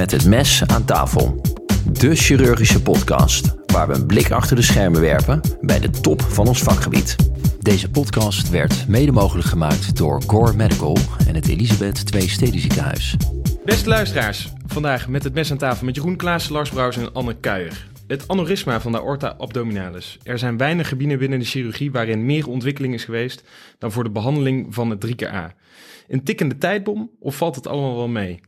Met het mes aan tafel. De chirurgische podcast waar we een blik achter de schermen werpen bij de top van ons vakgebied. Deze podcast werd mede mogelijk gemaakt door Gore Medical en het Elisabeth II Stedenziekenhuis. Beste luisteraars, vandaag met het mes aan tafel met Jeroen Klaas, Lars Brouwers en Anne Kuijer. Het aneurysma van de aorta abdominalis. Er zijn weinig gebieden binnen de chirurgie waarin meer ontwikkeling is geweest dan voor de behandeling van het 3 keer A. Een tikkende tijdbom of valt het allemaal wel mee?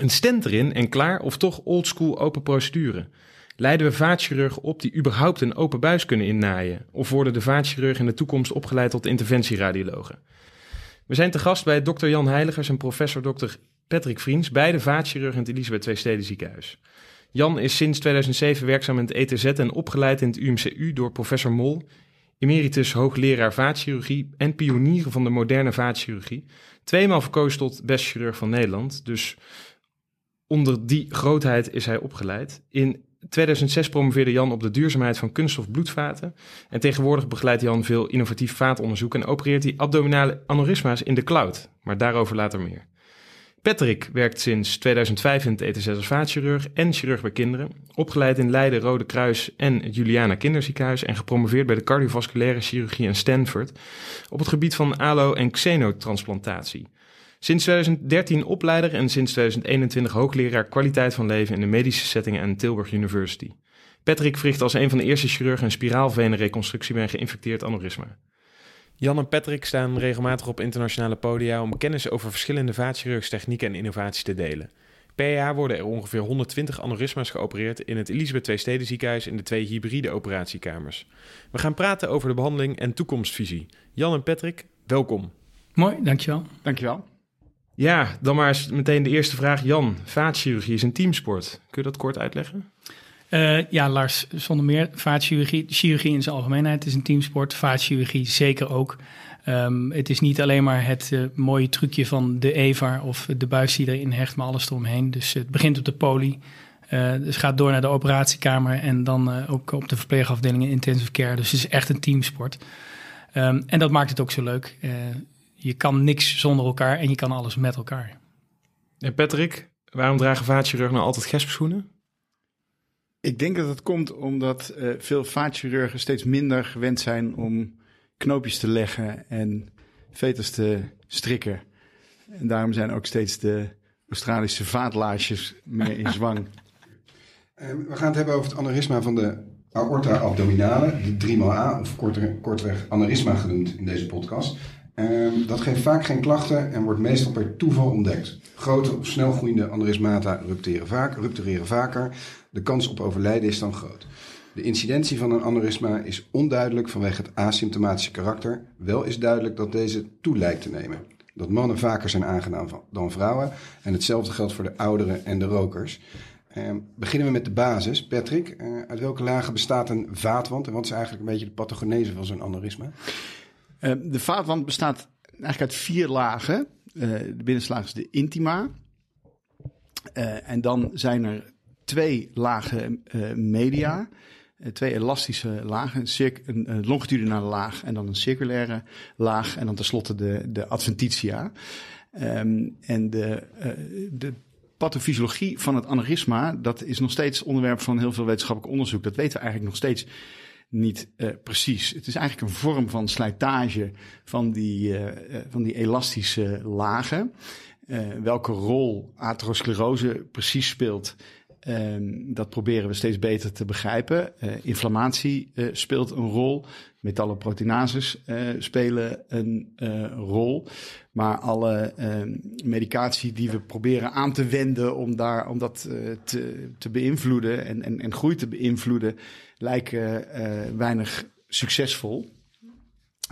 Een stent erin en klaar of toch oldschool open procedure? Leiden we vaatchirurgen op die überhaupt een open buis kunnen innaaien? Of worden de vaatchirurgen in de toekomst opgeleid tot interventieradiologen? We zijn te gast bij dokter Jan Heiligers en professor dokter Patrick Vriends, beide vaatchirurgen in het Elisabeth II Steden ziekenhuis. Jan is sinds 2007 werkzaam in het ETZ en opgeleid in het UMCU door professor Mol, emeritus hoogleraar vaatchirurgie en pionier van de moderne vaatchirurgie. Tweemaal verkozen tot best chirurg van Nederland, dus onder die grootheid is hij opgeleid. In 2006 promoveerde Jan op de duurzaamheid van kunststof bloedvaten. En tegenwoordig begeleidt Jan veel innovatief vaatonderzoek en opereert hij abdominale aneurysma's in de cloud. Maar daarover later meer. Patrick werkt sinds 2005 in het ETZ als vaatchirurg en chirurg bij kinderen. Opgeleid in Leiden, Rode Kruis en het Juliana Kinderziekenhuis. En gepromoveerd bij de cardiovasculaire chirurgie in Stanford. Op het gebied van alo- en xenotransplantatie. Sinds 2013 opleider en sinds 2021 hoogleraar kwaliteit van leven in de medische settingen aan Tilburg University. Patrick verricht als een van de eerste chirurgen een spiraalvenenreconstructie bij een geïnfecteerd aneurysma. Jan en Patrick staan regelmatig op internationale podia om kennis over verschillende vaatchirurgische technieken en innovaties te delen. Per jaar worden er ongeveer 120 aneurysma's geopereerd in het Elisabeth II Steden ziekenhuis in de twee hybride operatiekamers. We gaan praten over de behandeling en toekomstvisie. Jan en Patrick, welkom. Mooi, dankjewel. Dankjewel. Ja, dan maar eens meteen de eerste vraag. Jan, vaatchirurgie is een teamsport. Kun je dat kort uitleggen? Uh, ja, Lars, zonder meer. Vaatchirurgie, chirurgie in zijn algemeenheid is een teamsport. Vaatchirurgie zeker ook. Um, het is niet alleen maar het uh, mooie trucje van de EVAR of de buis die erin hecht, maar alles eromheen. Dus het begint op de poli. Uh, dus gaat door naar de operatiekamer en dan ook op de verpleegafdelingen intensive care. Dus het is echt een teamsport. Um, en dat maakt het ook zo leuk je kan niks zonder elkaar en je kan alles met elkaar. En Patrick, waarom dragen vaatchirurgen nou altijd gespschoenen? Ik denk dat het komt omdat uh, veel vaatchirurgen steeds minder gewend zijn om knoopjes te leggen en veters te strikken. En daarom zijn ook steeds de Australische vaatlaarsjes meer in zwang. Uh, we gaan het hebben over het aneurysma van de aorta abdominale, de 3xA, of kortweg aneurysma genoemd in deze podcast. Um, dat geeft vaak geen klachten en wordt meestal per toeval ontdekt. Grote of snelgroeiende aneurysmata rupteren, vaak, ruptureren vaker. De kans op overlijden is dan groot. De incidentie van een aneurysma is onduidelijk vanwege het asymptomatische karakter. Wel is duidelijk dat deze toe lijkt te nemen. Dat mannen vaker zijn aangedaan dan vrouwen. En hetzelfde geldt voor de ouderen en de rokers. Um, beginnen we met de basis. Patrick, uh, uit welke lagen bestaat een vaatwand en wat is eigenlijk een beetje de pathogenese van zo'n aneurysma? Uh, de vaatwand bestaat eigenlijk uit vier lagen. Uh, de binnenste laag is de intima. Uh, en dan zijn er twee lagen media. twee elastische lagen. Een, een, longitudinale laag en dan een circulaire laag. En dan tenslotte de, de adventitia. Um, en de, de pathofysiologie van het aneurysma, dat is nog steeds onderwerp van heel veel wetenschappelijk onderzoek. Dat weten we eigenlijk nog steeds niet uh, precies. Het is eigenlijk een vorm van slijtage van die, uh, van die elastische lagen. welke rol atherosclerose precies speelt, ehm, dat proberen we steeds beter te begrijpen. inflammatie speelt een rol. Metalloproteinases spelen een rol. Maar alle ehm, medicatie die we proberen aan te wenden om, daar, om dat te, te beïnvloeden en, en, en groei te beïnvloeden, lijken uh, weinig succesvol.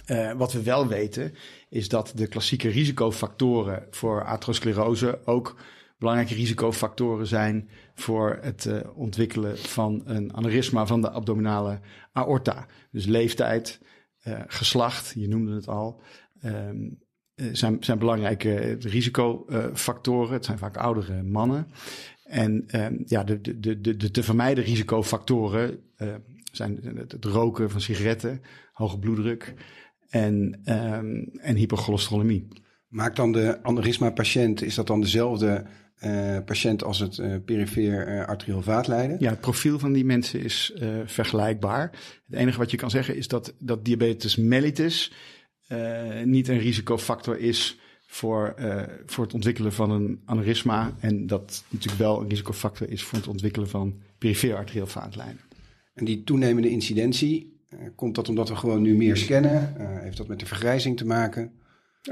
Uh, wat we wel weten is dat de klassieke risicofactoren voor atherosclerose ook belangrijke risicofactoren zijn voor het uh, ontwikkelen van een aneurysma van de abdominale aorta. Dus leeftijd, geslacht, je noemde het al, um, zijn, zijn belangrijke risicofactoren. Het zijn vaak oudere mannen. En um, ja, de, de, de, de te vermijden risicofactoren uh, zijn het, roken van sigaretten, hoge bloeddruk en, um, en hypercholesterolemie. Maakt dan de aneurysma-patiënt, is dat dan dezelfde eh, patiënt als het uh, perifeer uh, arterieel vaatlijden? Ja, het profiel van die mensen is vergelijkbaar. Het enige wat je kan zeggen is dat, dat diabetes mellitus niet een risicofactor is voor, voor het ontwikkelen van een aneurysma. En dat natuurlijk wel een risicofactor is voor het ontwikkelen van perifeer arterieel vaatlijden. En die toenemende incidentie, komt dat omdat we gewoon nu meer scannen? heeft dat met de vergrijzing te maken?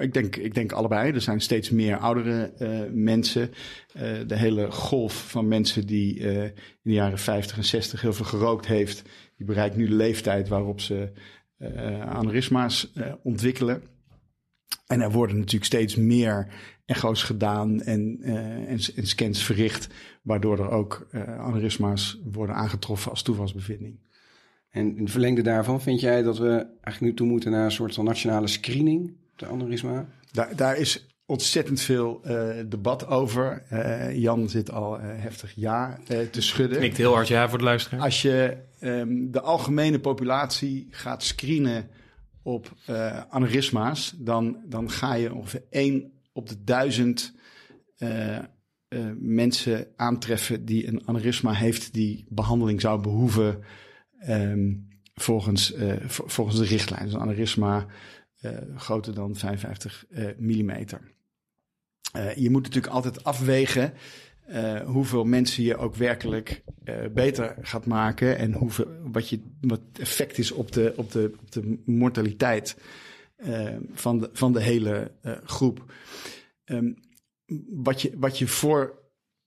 Ik denk, ik denk allebei. Er zijn steeds meer oudere mensen. De hele golf van mensen die in de jaren 50 en 60 heel veel gerookt heeft, die bereikt nu de leeftijd waarop ze aneurysma's ontwikkelen. En er worden natuurlijk steeds meer echo's gedaan en, en, en, scans verricht, waardoor er ook aneurysma's worden aangetroffen als toevalsbevinding. En in het verlengde daarvan vind jij dat we eigenlijk nu toe moeten naar een soort van nationale screening? de aneurysma? Daar, daar is ontzettend veel uh, debat over. Uh, Jan zit al uh, heftig ja te schudden. Knikt heel hard ja voor de luisteraar. Als je um, de algemene populatie gaat screenen op aneurysma's, dan, dan ga je ongeveer 1 op de duizend mensen aantreffen die een aneurysma heeft die behandeling zou behoeven um, volgens, volgens de richtlijn. Dus een aneurysma uh, groter dan 55 uh, millimeter. Uh, je moet natuurlijk altijd afwegen hoeveel mensen je ook werkelijk beter gaat maken en hoeveel, wat, je, wat effect is op de, op de, de mortaliteit van, de, van de hele groep. Um, wat, je, wat je voor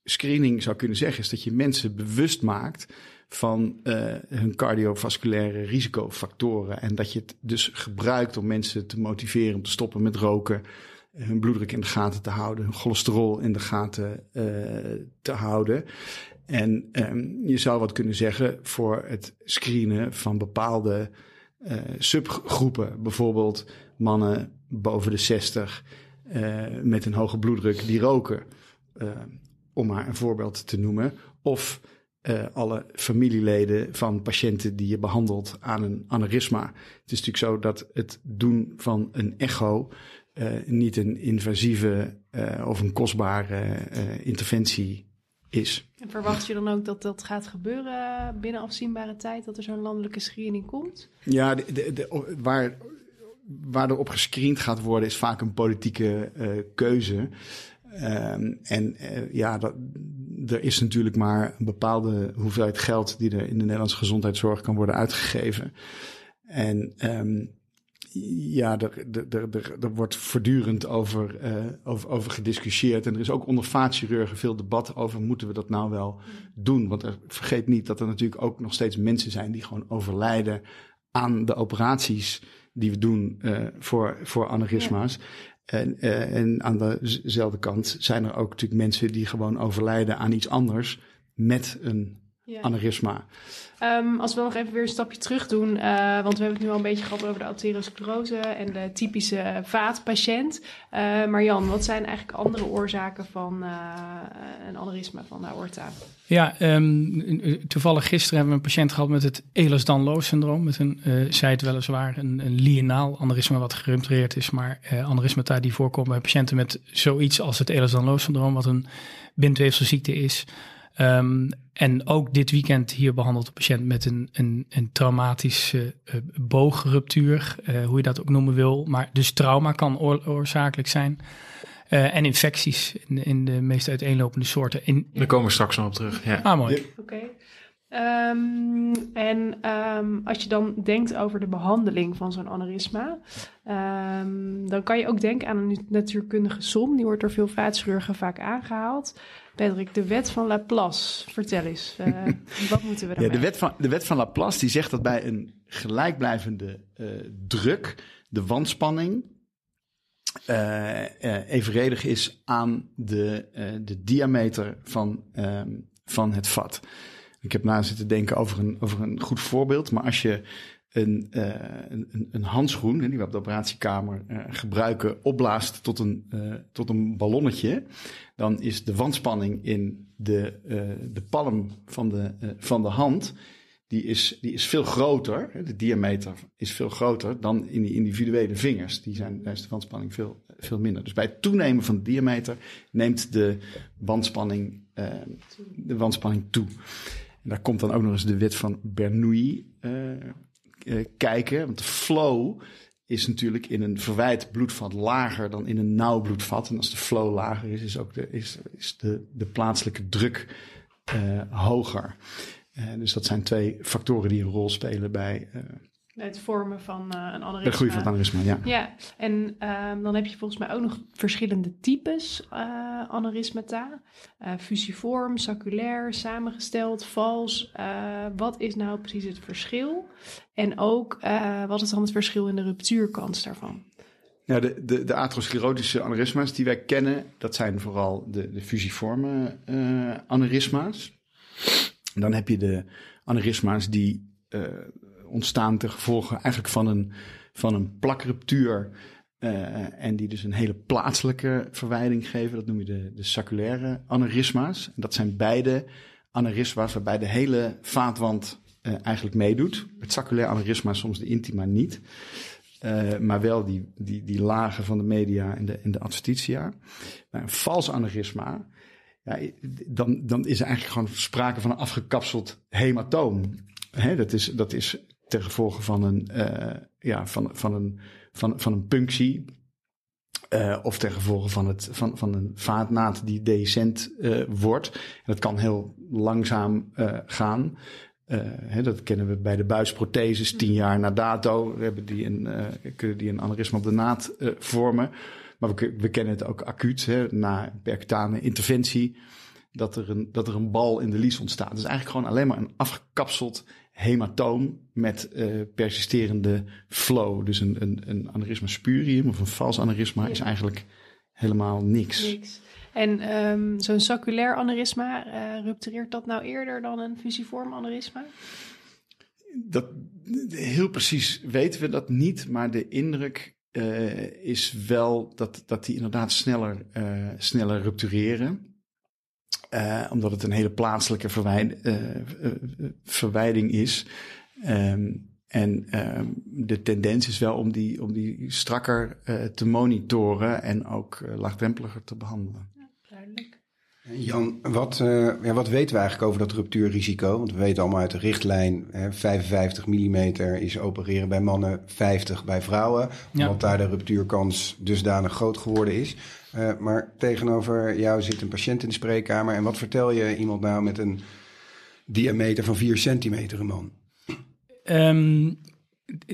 screening zou kunnen zeggen is dat je mensen bewust maakt van hun cardiovasculaire risicofactoren. En dat je het dus gebruikt om mensen te motiveren om te stoppen met roken, hun bloeddruk in de gaten te houden, hun cholesterol in de gaten uh, te houden. En um, je zou wat kunnen zeggen voor het screenen van bepaalde uh, subgroepen. Bijvoorbeeld mannen boven de 60 met een hoge bloeddruk die roken. om maar een voorbeeld te noemen. Of alle familieleden van patiënten die je behandelt aan een aneurysma. Het is natuurlijk zo dat het doen van een echo niet een invasieve uh, of een kostbare interventie is. En verwacht je dan ook dat dat gaat gebeuren binnen afzienbare tijd, dat er zo'n landelijke screening komt? Ja, de, de, de, waar, waar er op gescreend gaat worden is vaak een politieke keuze. Um, en uh, ja, dat, er is natuurlijk maar een bepaalde hoeveelheid geld die er in de Nederlandse gezondheidszorg kan worden uitgegeven. En um, ja, er, er, er, er, wordt voortdurend over, uh, over, over gediscussieerd. En er is ook onder vaatchirurgen veel debat over moeten we dat nou wel doen. Want er, vergeet niet dat er natuurlijk ook nog steeds mensen zijn die gewoon overlijden aan de operaties die we doen uh, voor, voor aneurysma's. En, uh, en aan dezelfde kant zijn er ook natuurlijk mensen die gewoon overlijden aan iets anders met een ja. aneurysma. Um, als we nog even weer een stapje terug doen, uh, want we hebben het nu al een beetje gehad over de arteriosclerose en de typische vaatpatiënt. Uh, maar Jan, wat zijn eigenlijk andere oorzaken van uh, een aneurysma van de aorta? Ja, um, toevallig gisteren hebben we een patiënt gehad met het Ehlers-Danlos syndroom. Met een, zij het weliswaar, een, een lienaal aneurysma wat geruptureerd is, maar aneurysmata die voorkomen bij patiënten met zoiets als het Ehlers-Danlos syndroom, wat een bindweefselziekte is. Um, en ook dit weekend hier behandeld een patiënt met een, een, een traumatische uh, boogruptuur, uh, hoe je dat ook noemen wil. Maar dus trauma kan oorzakelijk zijn. Uh, en infecties in, in, de meest uiteenlopende soorten. In, Daar komen we straks nog op terug. Ja. Ah, mooi. Oké. Okay. Um, en um, als je dan denkt over de behandeling van zo'n aneurysma, um, dan kan je ook denken aan een natuurkundige som. Die wordt door veel vaatchirurgen vaak aangehaald. Patrick, de wet van Laplace. Vertel eens, uh, wat moeten we daarmee? Ja, de, wet van, de wet van Laplace die zegt dat bij een gelijkblijvende uh, druk de wandspanning uh, evenredig is aan de, de diameter van, van het vat. Ik heb na zitten denken over een, over een goed voorbeeld. Maar als je een, uh, een, een handschoen, die we op de operatiekamer uh, gebruiken, opblaast tot een, uh, tot een ballonnetje, dan is de wandspanning in de, de palm van de, van de hand die is, die is veel groter. De diameter is veel groter dan in die individuele vingers. Die zijn, daar is de wandspanning veel, veel minder. Dus bij het toenemen van de diameter neemt de wandspanning, eh, de wandspanning toe. En daar komt dan ook nog eens de wet van Bernoulli eh, eh, kijken. Want de flow is natuurlijk in een verwijt bloedvat lager dan in een nauw bloedvat. En als de flow lager is, is ook de, is, is de, de plaatselijke druk eh, hoger. Eh, dus dat zijn twee factoren die een rol spelen bij, eh, Het vormen van eh, een aneurysma. de groei van het aneurysma. Ja. Ja, en ehm, dan heb je volgens mij ook nog verschillende types eh aneurysmata. Eh, fusiform, saculair, samengesteld, vals. Eh, wat is nou precies het verschil? En ook, eh, wat is dan het verschil in de ruptuurkans daarvan? Ja, de, de, de atherosclerotische aneurysma's die wij kennen, dat zijn vooral de, de fusiforme eh aneurysma's. En dan heb je de aneurysma's die eh, ontstaan ten gevolge eigenlijk van een, van een plakruptuur. eh, en die dus een hele plaatselijke verwijding geven. Dat noem je de, de saculaire aneurysma's. Dat zijn beide aneurysma's waarbij de hele vaatwand eh, eigenlijk meedoet. Het saculaire aneurysma soms de intima niet. Eh, maar wel die, die, die lagen van de media en de, en de adventitia. Een vals aneurysma, ja, dan, dan is er eigenlijk gewoon sprake van een afgekapseld hematoom. Hè, dat, is, dat is ten gevolge van een, eh, ja, van, van een, van, van een punctie. eh, of ten gevolge van, het, van, van een vaatnaad die dehiscent eh, wordt. Dat kan heel langzaam gaan. Hè, dat kennen we bij de buisprotheses. Tien jaar na dato hebben die een, kunnen die een aneurysma op de naad vormen. Maar we, we kennen het ook acuut, hè, na percutane interventie, dat er, een, dat er een bal in de lies ontstaat. Het is eigenlijk gewoon alleen maar een afgekapseld hematoom met eh, persisterende flow. Dus een, een, een aneurysma spurium of een vals aneurysma is eigenlijk helemaal niks. Niks. En ehm, zo'n saculair aneurysma, eh, ruptureert dat nou eerder dan een fusiform aneurysma? Dat, heel precies weten we dat niet, maar de indruk eh, is wel dat, dat die inderdaad sneller, sneller ruptureren. Eh, omdat het een hele plaatselijke verwijd, eh, eh, verwijding is. Ehm, en ehm, de tendens is wel om die, om die strakker eh, te monitoren en ook laagdrempeliger te behandelen. Duidelijk. Jan, wat, eh, ja, wat weten we eigenlijk over dat ruptuurrisico? Want we weten allemaal uit de richtlijn, hè, 55 mm is opereren bij mannen, 50 bij vrouwen. Ja. Omdat daar de ruptuurkans dusdanig groot geworden is. Eh, maar tegenover jou zit een patiënt in de spreekkamer. En wat vertel je iemand nou met een diameter van 4 centimeter, een man? Ehm,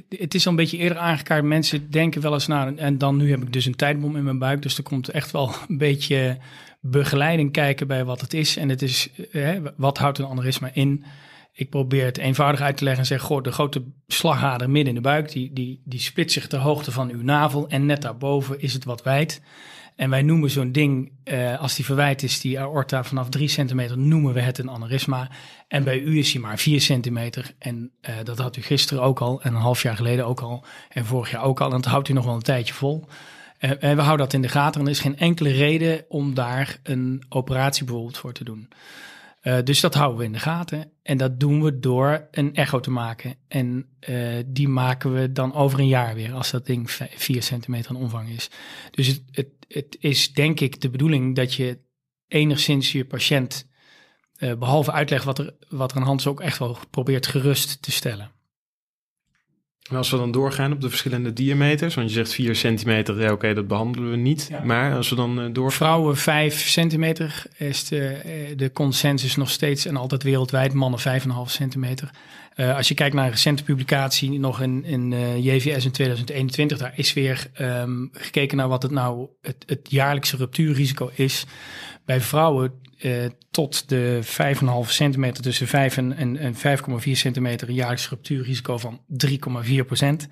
het- is al een beetje eerder aangekaart. Mensen denken wel eens naar, en dan nu heb ik dus een tijdbom in mijn buik. Dus er komt echt wel een beetje begeleiding kijken bij wat het is. En het is, eh, wat houdt een aneurysma in? Ik probeer het eenvoudig uit te leggen en zeg, goh, de grote slagader midden in de buik, die, die, die split zich ter hoogte van uw navel. En net daarboven is het wat wijd. En wij noemen zo'n ding, eh, als die verwijt is, die aorta vanaf 3 centimeter, noemen we het een aneurysma. En bij u is hij maar 4 centimeter. En eh, dat had u gisteren ook al, en een half jaar geleden ook al, en vorig jaar ook al. En dat houdt u nog wel een tijdje vol. Eh, en we houden dat in de gaten. En er is geen enkele reden om daar een operatie bijvoorbeeld voor te doen. Eh, dus dat houden we in de gaten. En dat doen we door een echo te maken. En eh, die maken we dan over een jaar weer, als dat ding 4 centimeter in omvang is. Dus het, het, het is denk ik de bedoeling dat je enigszins je patiënt, eh, behalve uitleg wat er, wat er aan hand is, ook echt wel probeert gerust te stellen. Als we dan doorgaan op de verschillende diameters, want je zegt 4 centimeter, ja, oké, dat behandelen we niet. Ja. Maar als we dan Voor door. vrouwen 5 centimeter is de, eh, de consensus nog steeds en altijd wereldwijd, mannen 5,5 centimeter. Eh, als je kijkt naar een recente publicatie, nog in, in JVS in 2021, daar is weer ehm, gekeken naar wat het nou het, het jaarlijkse ruptuurrisico is. Bij vrouwen eh, tot de 5,5 centimeter, tussen 5 en, en, en 5,4 centimeter, een jaarlijks ruptuurrisico van 3,4 procent.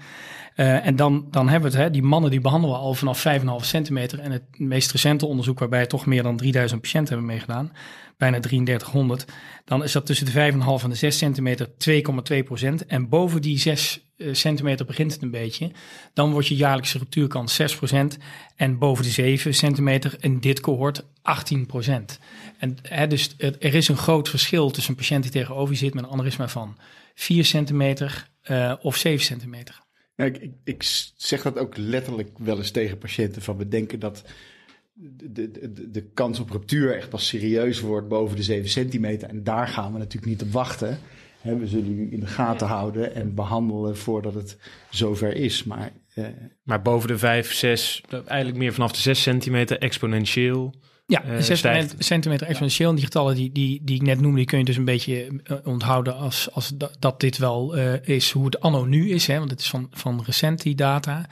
Eh, en dan, dan hebben we het, hè, die mannen die behandelen al vanaf 5,5 centimeter. En het meest recente onderzoek, waarbij toch meer dan 3000 patiënten hebben meegedaan, bijna 3300, dan is dat tussen de 5,5 en de 6 centimeter 3,2 procent. En boven die 6 uh, centimeter begint het een beetje. Dan wordt je jaarlijkse ruptuurkans 6 procent. En boven de 7 centimeter in dit cohort 18 procent. En hè, dus er is een groot verschil tussen een patiënt die tegenover je zit met een aneurysma van 4 centimeter uh, of 7 centimeter. Ja, ik, ik, ik, zeg dat ook letterlijk wel eens tegen patiënten. Van we denken dat de, de, de, kans op ruptuur echt pas serieus wordt boven de 7 centimeter. En daar gaan we natuurlijk niet op wachten. we zullen u in de gaten houden en behandelen voordat het zover is. Maar, eh, maar boven de 5, 6, eigenlijk meer vanaf de 6 centimeter exponentieel. Ja, uh, 6 centimeter exponentieel. En die getallen die, die, die ik net noemde, die kun je dus een beetje eh, onthouden als, als dat, dit wel uh, is hoe het anno nu is. Hè, want het is van, van recent die data.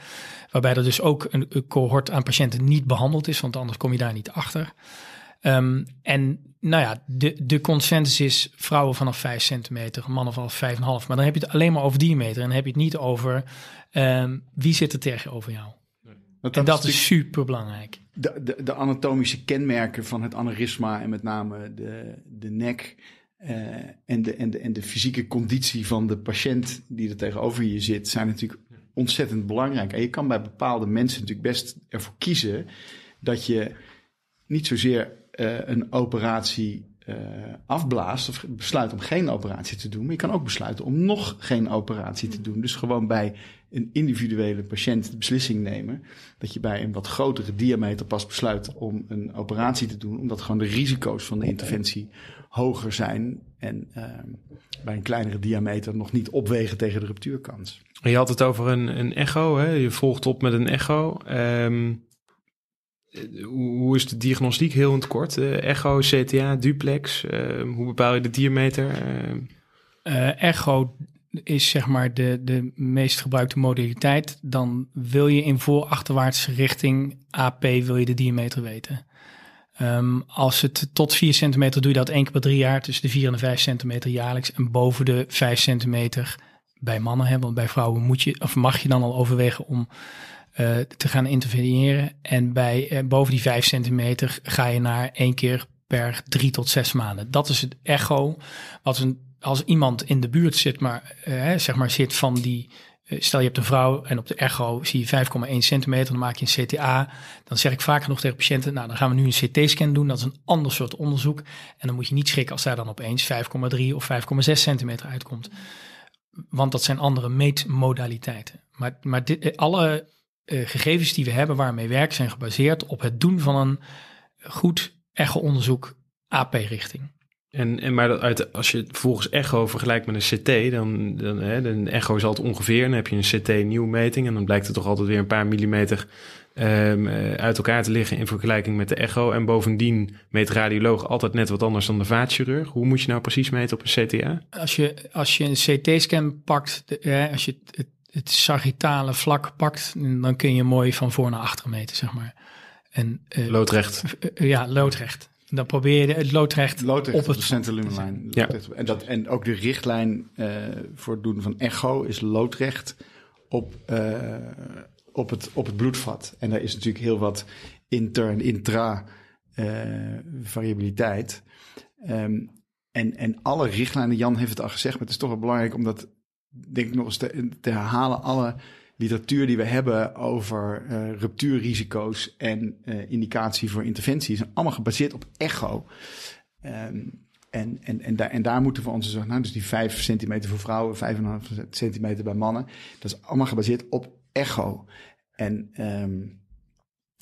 Waarbij er dus ook een, een cohort aan patiënten niet behandeld is, want anders kom je daar niet achter. Um, en nou ja, de, de consensus is vrouwen vanaf 5 centimeter, mannen vanaf 5,5. Maar dan heb je het alleen maar over diameter en dan heb je het niet over um, wie zit er tegenover jou. Dat en dat is super belangrijk. De, de, de, anatomische kenmerken van het aneurysma en met name de, de nek uh, en, de, en, de, en de fysieke conditie van de patiënt die er tegenover je zit, zijn natuurlijk ontzettend belangrijk. En je kan bij bepaalde mensen natuurlijk best ervoor kiezen dat je niet zozeer uh, een operatie uh, afblaast of besluit om geen operatie te doen. Maar je kan ook besluiten om nog geen operatie te doen. Dus gewoon bij een individuele patiënt de beslissing nemen dat je bij een wat grotere diameter pas besluit om een operatie te doen, omdat gewoon de risico's van de interventie hoger zijn en uh, bij een kleinere diameter nog niet opwegen tegen de ruptuurkans. Je had het over een, een echo, hè? je volgt op met een echo. Um, hoe is de diagnostiek heel in het kort? Uh, echo, CTA, duplex, uh, hoe bepaal je de diameter? Uh, echo is zeg maar de, de meest gebruikte modaliteit. Dan wil je in voor-achterwaartse richting AP wil je de diameter weten. Um, als het tot 4 centimeter doe je dat één keer per drie jaar, tussen de 4 en de 5 centimeter jaarlijks. En boven de 5 centimeter bij mannen, hè, want bij vrouwen moet je, of mag je dan al overwegen om uh, te gaan interveneren. En bij uh, boven die 5 centimeter ga je naar één keer per drie tot zes maanden. Dat is het echo. Wat een, als iemand in de buurt zit, maar, uh, zeg maar zit van die. Stel je hebt een vrouw en op de echo zie je 5,1 centimeter, dan maak je een CTA. Dan zeg ik vaker nog tegen patiënten, nou dan gaan we nu een CT-scan doen. Dat is een ander soort onderzoek. En dan moet je niet schrikken als daar dan opeens 5,3 of 5,6 centimeter uitkomt. Want dat zijn andere meetmodaliteiten. Maar, maar dit, alle uh, gegevens die we hebben waarmee we werken zijn gebaseerd op het doen van een goed echo-onderzoek AP-richting. En, en maar uit, als je volgens echo vergelijkt met een CT, dan, dan hè, een echo is altijd ongeveer. Dan heb je een CT nieuwe meting en dan blijkt het toch altijd weer een paar millimeter um, uit elkaar te liggen in vergelijking met de echo. En bovendien meet radioloog altijd net wat anders dan de vaatchirurg. Hoe moet je nou precies meten op een CTA? Als je, als je een CT-scan pakt, de, als je het het sagittale vlak pakt, dan kun je mooi van voor naar achter meten, zeg maar. En, uh, loodrecht. Uh, ja, loodrecht. Dan probeer je het loodrecht, loodrecht op, op het centerlumenlijn. Ja. En, dat, en ook de richtlijn uh, voor het doen van echo is loodrecht op, op, het, op het bloedvat. En daar is natuurlijk heel wat inter- en intra-variabiliteit. Um, en, en alle richtlijnen, Jan heeft het al gezegd, maar het is toch wel belangrijk om dat denk ik nog eens te, te herhalen, alle literatuur die we hebben over uh, ruptuurrisico's en uh, indicatie voor interventies, zijn allemaal gebaseerd op echo. Um, en, en, en, daar, en daar moeten we onze zorg nou, dus die 5 centimeter voor vrouwen, 5,5 centimeter bij mannen, dat is allemaal gebaseerd op echo. En um,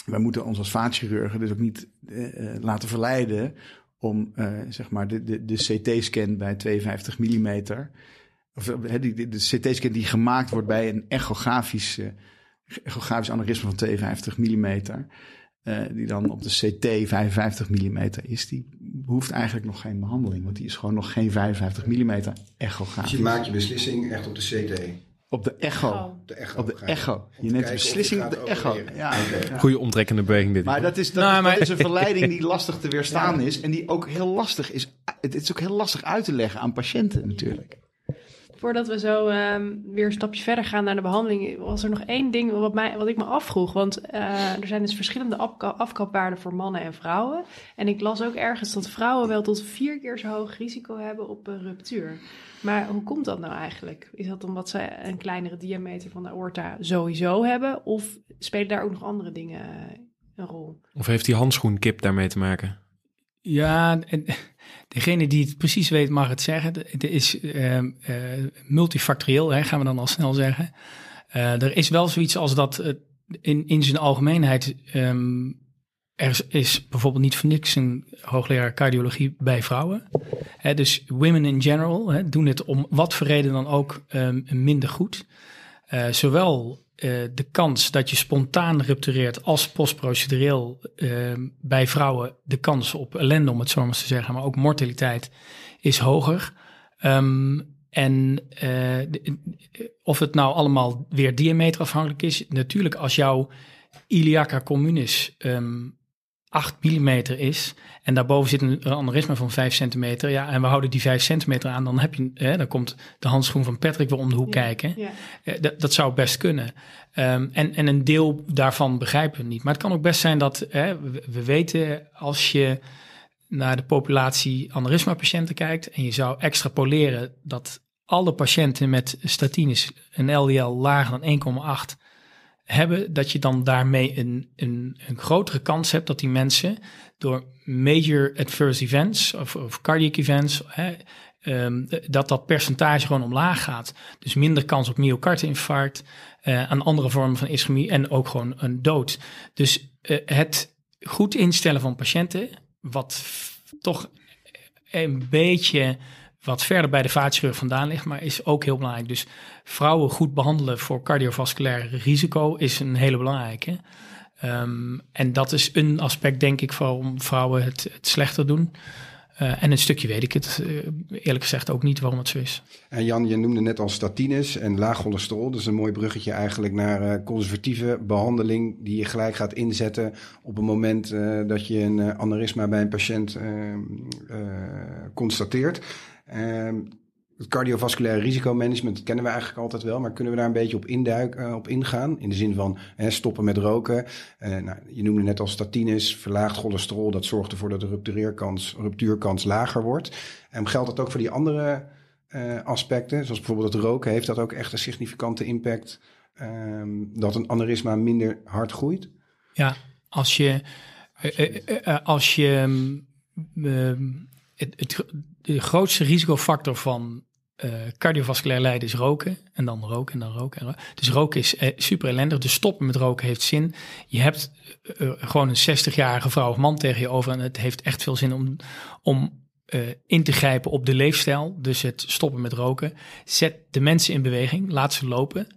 wij moeten ons als vaatchirurgen dus ook niet uh, laten verleiden om zeg maar de, de, de CT-scan bij 52 millimeter of de, de, de CT-scan die gemaakt wordt bij een echografisch, echografisch aneurysme van 52 mm, uh, die dan op de CT 55 mm is, die hoeft eigenlijk nog geen behandeling, want die is gewoon nog geen 55 mm echografisch. Dus je maakt je beslissing echt op de CT? Op de echo. De echo op de echo. Je neemt de beslissing op de echo. Ja, ja. Goede omtrekkende beweging dit. Maar dat is, dat, nou, maar... dat is een verleiding die lastig te weerstaan is. En die ook heel lastig is. Het is ook heel lastig uit te leggen aan patiënten natuurlijk. Voordat we zo ehm, weer een stapje verder gaan naar de behandeling, was er nog één ding wat, mij, wat ik me afvroeg. Want uh, er zijn dus verschillende afka afkapwaarden voor mannen en vrouwen. En ik las ook ergens dat vrouwen wel tot vier keer zo hoog risico hebben op ruptuur. Maar hoe komt dat nou eigenlijk? Is dat omdat ze een kleinere diameter van de aorta sowieso hebben? Of spelen daar ook nog andere dingen een rol? Of heeft die handschoenkip daarmee te maken? Ja, en degene die het precies weet mag het zeggen. Het is uh, uh, multifactorieel, hè, gaan we dan al snel zeggen. Uh, er is wel zoiets als dat in, in zijn algemeenheid... Um, er is bijvoorbeeld niet voor niks een hoogleraar cardiologie bij vrouwen. Dus women in general doen het om wat voor reden dan ook um, minder goed. zowel uh, de kans dat je spontaan ruptureert als postprocedureel uh, bij vrouwen de kans op ellende, om het zo maar te zeggen, maar ook mortaliteit is hoger. Um, en uh, of het nou allemaal weer diameterafhankelijk is, natuurlijk als jouw iliaca communis um, 8 mm is en daarboven zit een aneurysma van 5 centimeter, ja, en we houden die 5 centimeter aan, dan heb je, hè, dan komt de handschoen van Patrick weer om de hoek ja, kijken. Ja. Uh, dat zou best kunnen. Um, en, en een deel daarvan begrijpen we niet. Maar het kan ook best zijn dat hè, we, we weten als je naar de populatie aneurysma-patiënten kijkt en je zou extrapoleren dat alle patiënten met statines een LDL lager dan 1,8 hebben, dat je dan daarmee een, een, een grotere kans hebt dat die mensen door major adverse events of, of cardiac events, hè, um, dat dat percentage gewoon omlaag gaat. Dus minder kans op myocardinfarct, uh, aan andere vormen van ischemie en ook gewoon een dood. Dus uh, het goed instellen van patiënten, wat toch een beetje wat verder bij de vaatchirurg vandaan ligt, maar is ook heel belangrijk. Dus vrouwen goed behandelen voor cardiovasculair risico is een hele belangrijke. Um, en dat is een aspect, denk ik, waarom vrouwen het, het slechter doen. Uh, en een stukje weet ik het uh, eerlijk gezegd ook niet waarom het zo is. En Jan, je noemde net al statines en laag cholesterol. Dat is een mooi bruggetje eigenlijk naar uh, conservatieve behandeling die je gelijk gaat inzetten op het moment dat je een aneurysma bij een patiënt constateert. Ehm, het cardiovasculaire risicomanagement kennen we eigenlijk altijd wel, maar kunnen we daar een beetje op, induiken, uh, op ingaan? In de zin van hè, stoppen met roken. Uh, nou, je noemde net al statines, verlaagd cholesterol, dat zorgt ervoor dat de ruptuurkans lager wordt. En geldt dat ook voor die andere uh, aspecten, zoals bijvoorbeeld het roken? Heeft dat ook echt een significante impact um, dat een aneurysma minder hard groeit? Ja, als je, als je um, het, het, de grootste risicofactor van uh, cardiovasculair lijden is roken. En dan roken en dan roken. En. Dus roken is uh, super ellendig. Dus stoppen met roken heeft zin. Je hebt uh, gewoon een 60-jarige vrouw of man tegen je over. En het heeft echt veel zin om, om in te grijpen op de leefstijl. Dus het stoppen met roken. Zet de mensen in beweging. Laat ze lopen.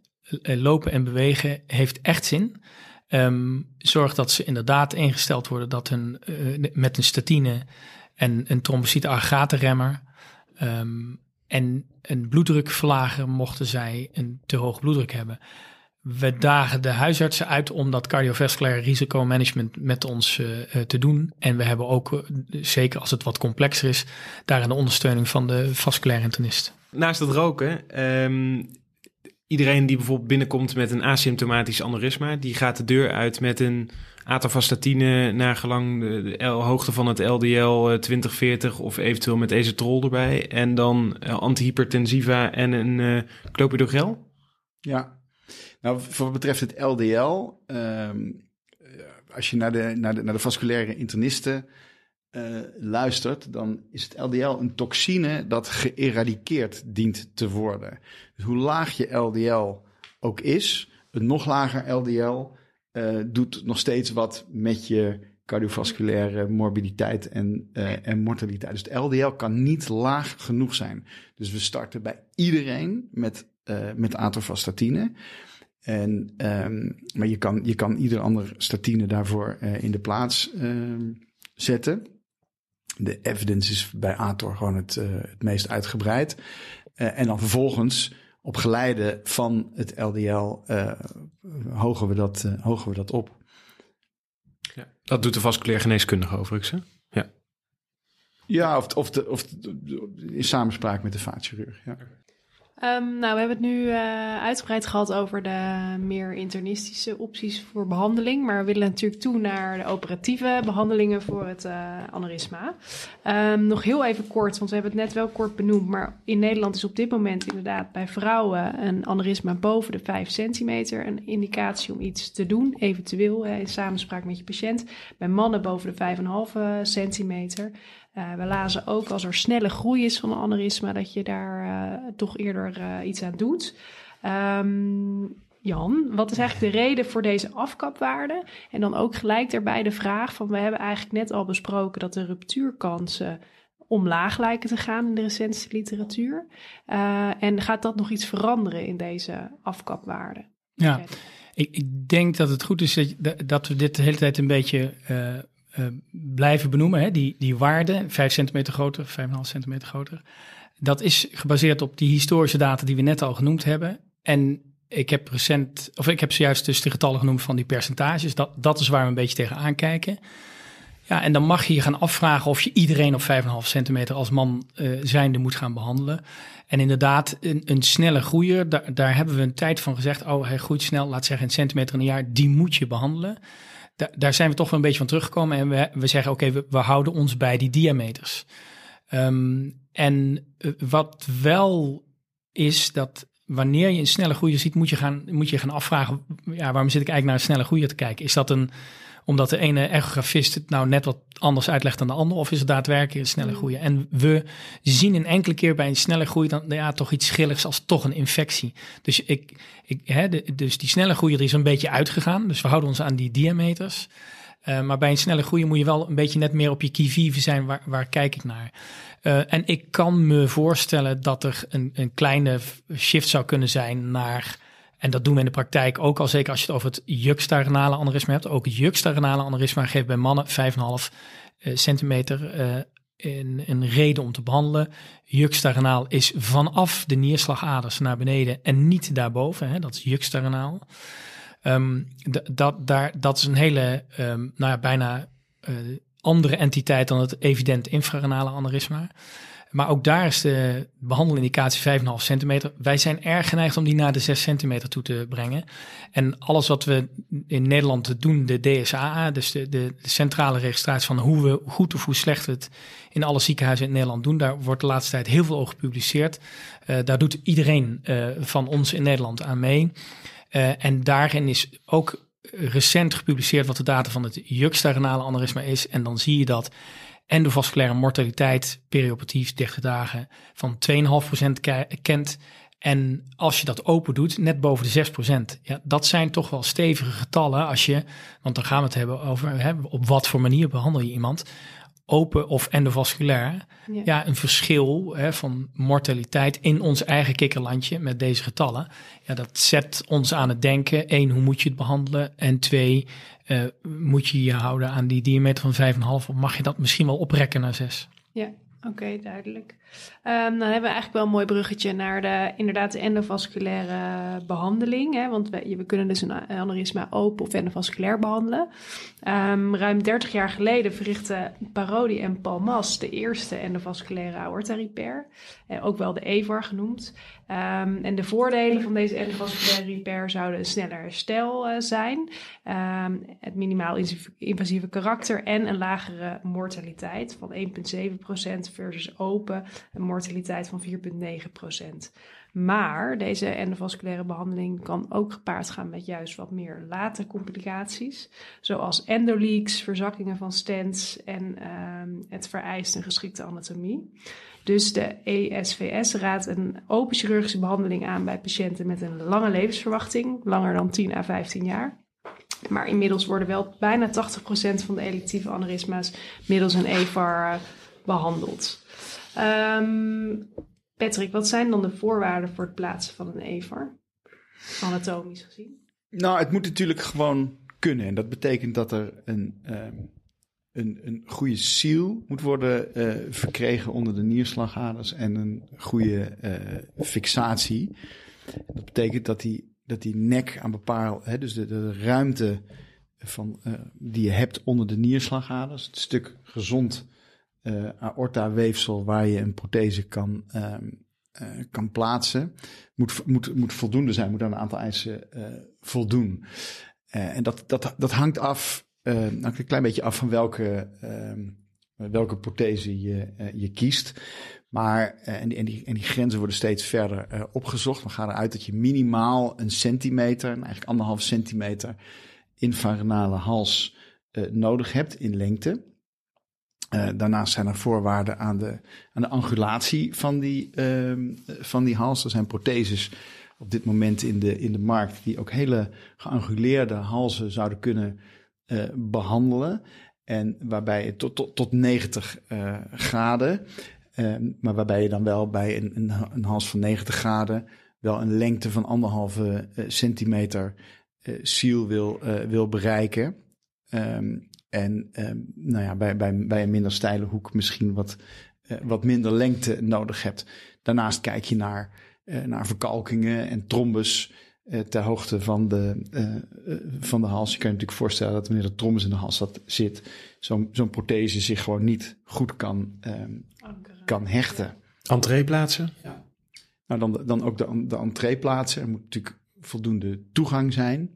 lopen en bewegen heeft echt zin. Um, zorg dat ze inderdaad ingesteld worden dat hun, met een statine en een trombocyte-aggregatenremmer. Um, en een bloeddrukverlager mochten zij een te hoog bloeddruk hebben. We dagen de huisartsen uit om dat cardiovasculaire risicomanagement met ons uh, te doen. En we hebben ook, uh, zeker als het wat complexer is, daar een ondersteuning van de vasculaire internist. Naast het roken, um, iedereen die bijvoorbeeld binnenkomt met een asymptomatisch aneurysma, die gaat de deur uit met een atorvastatine naar gelang de, de hoogte van het LDL 2040 of eventueel met ezetrol erbij. En dan uh, antihypertensiva en een uh, clopidogrel? Ja, nou voor wat betreft het LDL, um, als je naar de, naar de, naar de vasculaire internisten luistert, dan is het LDL een toxine dat geëradikeerd dient te worden. Dus hoe laag je LDL ook is, een nog lager LDL uh, doet nog steeds wat met je cardiovasculaire morbiditeit en, uh, en mortaliteit. Dus het LDL kan niet laag genoeg zijn. Dus we starten bij iedereen met, uh, met atorvastatine. En, um, maar je kan, je kan ieder ander statine daarvoor in de plaats uh, zetten. De evidence is bij Ator gewoon het, het meest uitgebreid. En dan vervolgens op geleide van het LDL uh, hogen, we dat, uh, hogen we dat op. Ja, dat doet de vasculair geneeskundige overigens, hè? Ja, ja of, of, de, of de, in samenspraak met de vaatchirurg, ja. Um, nou, we hebben het nu uh, uitgebreid gehad over de meer internistische opties voor behandeling. Maar we willen natuurlijk toe naar de operatieve behandelingen voor het uh, aneurysma. Um, nog heel even kort, want we hebben het net wel kort benoemd. Maar in Nederland is op dit moment inderdaad bij vrouwen een aneurysma boven de 5 centimeter een indicatie om iets te doen. Eventueel in samenspraak met je patiënt. Bij mannen boven de 5,5 centimeter. Uh, we lazen ook als er snelle groei is van een aneurysma, dat je daar uh, toch eerder uh, iets aan doet. Um, Jan, wat is eigenlijk de reden voor deze afkapwaarde? En dan ook gelijk daarbij de vraag van, we hebben eigenlijk net al besproken dat de ruptuurkansen omlaag lijken te gaan in de recente literatuur. en gaat dat nog iets veranderen in deze afkapwaarde? Ja, ik, ik, denk dat het goed is dat, dat we dit de hele tijd een beetje uh, blijven benoemen. Hè? Die, die waarde, 5 centimeter groter, 5,5 centimeter groter. Dat is gebaseerd op die historische data die we net al genoemd hebben. En ik heb recent, of ik heb zojuist dus de getallen genoemd van die percentages. Dat, dat is waar we een beetje tegenaan kijken. Ja, en dan mag je je gaan afvragen of je iedereen op 5,5 centimeter als man uh, zijnde moet gaan behandelen. En inderdaad, een, een snelle groeier, daar, daar hebben we een tijd van gezegd, oh hij groeit snel, laat zeggen een centimeter in een jaar, die moet je behandelen daar zijn we toch wel een beetje van teruggekomen. En we, we zeggen, oké, we, we, houden ons bij die diameters. Um, en eh, wat wel is dat wanneer je een snelle groei ziet, moet je gaan, moet je gaan afvragen, ja, waarom zit ik eigenlijk naar een snelle groei te kijken? Is dat een omdat de ene echografist het nou net wat anders uitlegt dan de andere, of is het daadwerkelijk een snelle mm. groei? En we zien een enkele keer bij een snelle groei dan ja, toch iets schilligs als toch een infectie. Dus, ik, ik, hè, de, dus die snelle groei is een beetje uitgegaan, dus we houden ons aan die diameters. Uh, maar bij een snelle groei moet je wel een beetje net meer op je kivive zijn, waar, waar kijk ik naar? Uh, en ik kan me voorstellen dat er een, een kleine shift zou kunnen zijn naar en dat doen we in de praktijk ook al, zeker als je het over het juxtarenale aneurysma hebt. Ook juxtarenale aneurysma geeft bij mannen 5,5 uh, centimeter uh, een, een reden om te behandelen. Juxtarenaal is vanaf de nierslagaders naar beneden en niet daarboven. Hè, dat is juxtarenaal. Um, dat, dat is een hele, um, nou ja, bijna uh, andere entiteit dan het evident infrarenale aneurysma. Maar ook daar is de behandelindicatie 5,5 centimeter. Wij zijn erg geneigd om die naar de 6 centimeter toe te brengen. En alles wat we in Nederland doen, de DSA, dus de, de, centrale registratie van hoe we goed of hoe slecht we het in alle ziekenhuizen in Nederland doen, daar wordt de laatste tijd heel veel over gepubliceerd. Uh, daar doet iedereen uh, van ons in Nederland aan mee. Uh, en daarin is ook recent gepubliceerd wat de data van het juxtarenale aneurysma is. En dan zie je dat endovasculaire mortaliteit, perioperativ 30 dagen, van 2,5% kent. En als je dat open doet, net boven de 6%. Ja, dat zijn toch wel stevige getallen als je, want dan gaan we het hebben over hè, op wat voor manier behandel je iemand open of endovasculair, ja, ja een verschil hè, van mortaliteit in ons eigen kikkerlandje met deze getallen. Ja, dat zet ons aan het denken. Één, hoe moet je het behandelen? En twee, uh, moet je je houden aan die diameter van 5,5 of mag je dat misschien wel oprekken naar 6? Ja, oké, duidelijk. Um, dan hebben we eigenlijk wel een mooi bruggetje naar de, inderdaad de endovasculaire behandeling. Hè, want we, we kunnen dus een aneurysma open of endovasculair behandelen. Um, ruim 30 jaar geleden verrichtten Parodi en Palmas de eerste endovasculaire aorta repair. Eh, ook wel de EVAR genoemd. Um, en de voordelen van deze endovasculaire repair zouden een sneller herstel uh, zijn. het minimaal invasieve karakter en een lagere mortaliteit van 1,7% versus open een mortaliteit van 4,9%. Maar deze endovasculaire behandeling kan ook gepaard gaan met juist wat meer late complicaties, zoals endoleaks, verzakkingen van stents en uh, het vereist een geschikte anatomie. Dus de ESVS raadt een open chirurgische behandeling aan bij patiënten met een lange levensverwachting, langer dan 10 à 15 jaar. Maar inmiddels worden wel bijna 80% van de electieve aneurysma's middels een EVAR behandeld. Um, Patrick, wat zijn dan de voorwaarden voor het plaatsen van een EVAR? Anatomisch gezien. Nou, het moet natuurlijk gewoon kunnen. En dat betekent dat er een, um, een, een goede seal moet worden uh, verkregen onder de nierslagaders en een goede uh, fixatie. Dat betekent dat die, dat die nek aan bepaald, hè, dus de, de ruimte van, uh, die je hebt onder de nierslagaders, het stuk gezond uh, aorta-weefsel waar je een prothese kan, um, eh, kan plaatsen, moet, moet, moet voldoende zijn, moet aan een aantal eisen eh, voldoen. En dat, dat, dat hangt af, een klein beetje af van welke, ehm, welke prothese je, je kiest. Maar, en, die, en, die, en die grenzen worden steeds verder opgezocht. We gaan eruit dat je minimaal een centimeter, eigenlijk anderhalf centimeter, infarenale hals nodig hebt in lengte. Uh, daarnaast zijn er voorwaarden aan de, aan de angulatie van die, uh, van die hals. Er zijn protheses op dit moment in de, in de markt die ook hele geanguleerde halzen zouden kunnen uh, behandelen. En waarbij je tot, tot, tot 90 uh, graden, ehm, maar waarbij je dan wel bij een, een, een, hals van 90 graden wel een lengte van anderhalve centimeter ziel wil, wil bereiken. Um, en ehm, nou ja, bij, bij, bij een minder steile hoek misschien wat, uh, wat minder lengte nodig hebt. Daarnaast kijk je naar, uh, naar verkalkingen en trombes uh, ter hoogte van de, van de hals. Je kan je natuurlijk voorstellen dat wanneer de trombus in de hals zit, zo'n zo'n prothese zich gewoon niet goed kan, kan hechten. Entreeplaatsen? Ja. Nou, dan, dan ook de, de entreeplaatsen. Er moet natuurlijk voldoende toegang zijn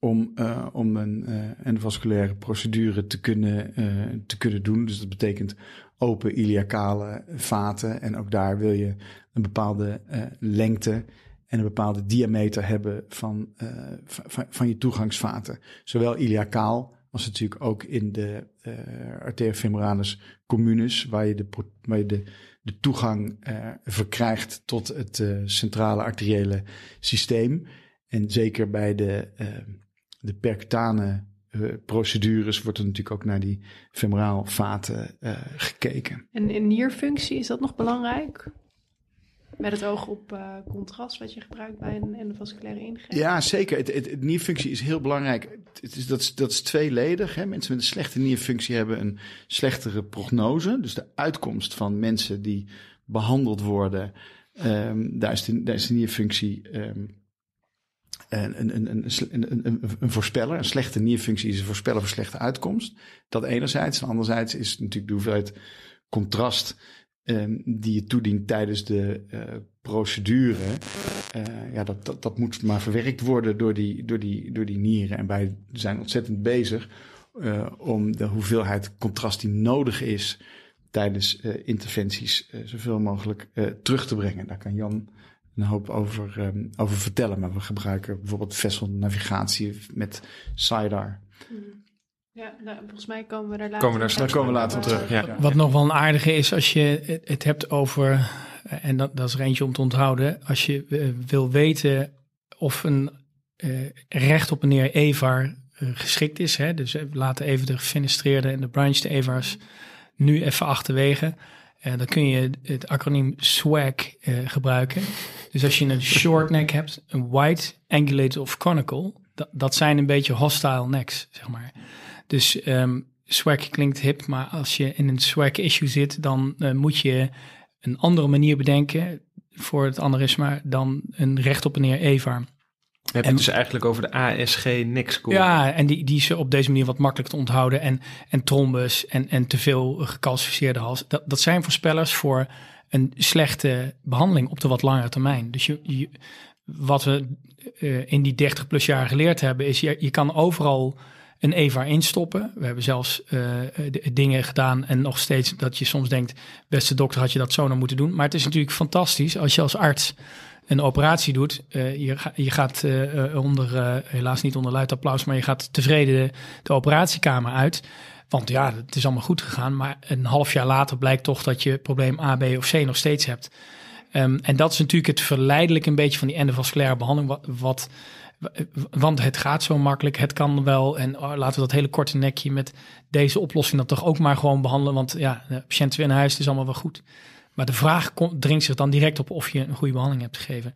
om, uh, om een uh, endovasculaire procedure te kunnen, uh, te kunnen doen. Dus dat betekent open iliacale vaten. En ook daar wil je een bepaalde lengte en een bepaalde diameter hebben van, van, van, je toegangsvaten. Zowel iliacaal als natuurlijk ook in de arteria femoralis communis, waar je de, waar je de, de toegang verkrijgt tot het centrale arteriële systeem. En zeker bij de de percutane uh, procedures wordt er natuurlijk ook naar die femoraal vaten uh, gekeken. En in nierfunctie, is dat nog belangrijk? Met het oog op uh, contrast wat je gebruikt bij een endovasculaire ingreep? Ja, zeker. Het, het, het, nierfunctie is heel belangrijk. Het is, dat, is, dat is tweeledig. Hè? Mensen met een slechte nierfunctie hebben een slechtere prognose. Dus de uitkomst van mensen die behandeld worden, um, daar, is de, daar is de nierfunctie um, een, een, een, een, een, voorspeller. Een slechte nierfunctie is een voorspeller voor slechte uitkomst. Dat enerzijds. En anderzijds is natuurlijk de hoeveelheid contrast um, die je toedient tijdens de uh, procedure. Uh, ja, dat, dat, moet maar verwerkt worden door die, door die, door die nieren. En wij zijn ontzettend bezig uh, om de hoeveelheid contrast die nodig is tijdens interventies zoveel mogelijk terug te brengen. Daar kan Jan een hoop over, um, over vertellen. Maar we gebruiken bijvoorbeeld Vessel navigatie met SIDAR. Mm. Ja, nou, volgens mij komen we daar later, komen we daar, komen we later op terug. Ja. Wat nog wel een aardige is als je het hebt over, en dat, dat is er eentje om te onthouden, als je uh, wil weten of een uh, recht op een neer EVAR uh, geschikt is. Hè, dus we laten even de gefenestreerde en de branched EVAR's nu even achterwege. Uh, dan kun je het acroniem SWAG uh, gebruiken. Dus als je een short neck hebt, een wide, angulated of conical, dat, dat zijn een beetje hostile necks, zeg maar. Dus um, swag klinkt hip, maar als je in een swag issue zit, dan uh, moet je een andere manier bedenken voor het aneurysma dan een recht op en neer EVAR. Heb je en, dus eigenlijk over de ASG score. Ja, en die, die is op deze manier wat makkelijk te onthouden. En, en trombus en, en te veel gecalcificeerde hals. Dat, dat zijn voorspellers voor een slechte behandeling op de wat langere termijn. Dus je, je wat we uh, in die 30 plus jaar geleerd hebben, is je, je kan overal een EVA instoppen. We hebben zelfs uh, dingen gedaan en nog steeds dat je soms denkt, beste dokter had je dat zo nou moeten doen. Maar het is natuurlijk fantastisch als je als arts een operatie doet. Uh, je, je, gaat uh, onder, helaas niet onder luid applaus, maar je gaat tevreden de, operatiekamer uit. Want ja, het is allemaal goed gegaan. Maar een half jaar later blijkt toch dat je probleem A, B of C nog steeds hebt. Um, en dat is natuurlijk het verleidelijk een beetje van die endovasculaire behandeling. Wat, wat, want het gaat zo makkelijk, het kan wel. En oh, laten we dat hele korte nekje met deze oplossing dan toch ook maar gewoon behandelen. Want ja, de patiënt weer huis, het is allemaal wel goed. Maar de vraag komt, dringt zich dan direct op of je een goede behandeling hebt gegeven.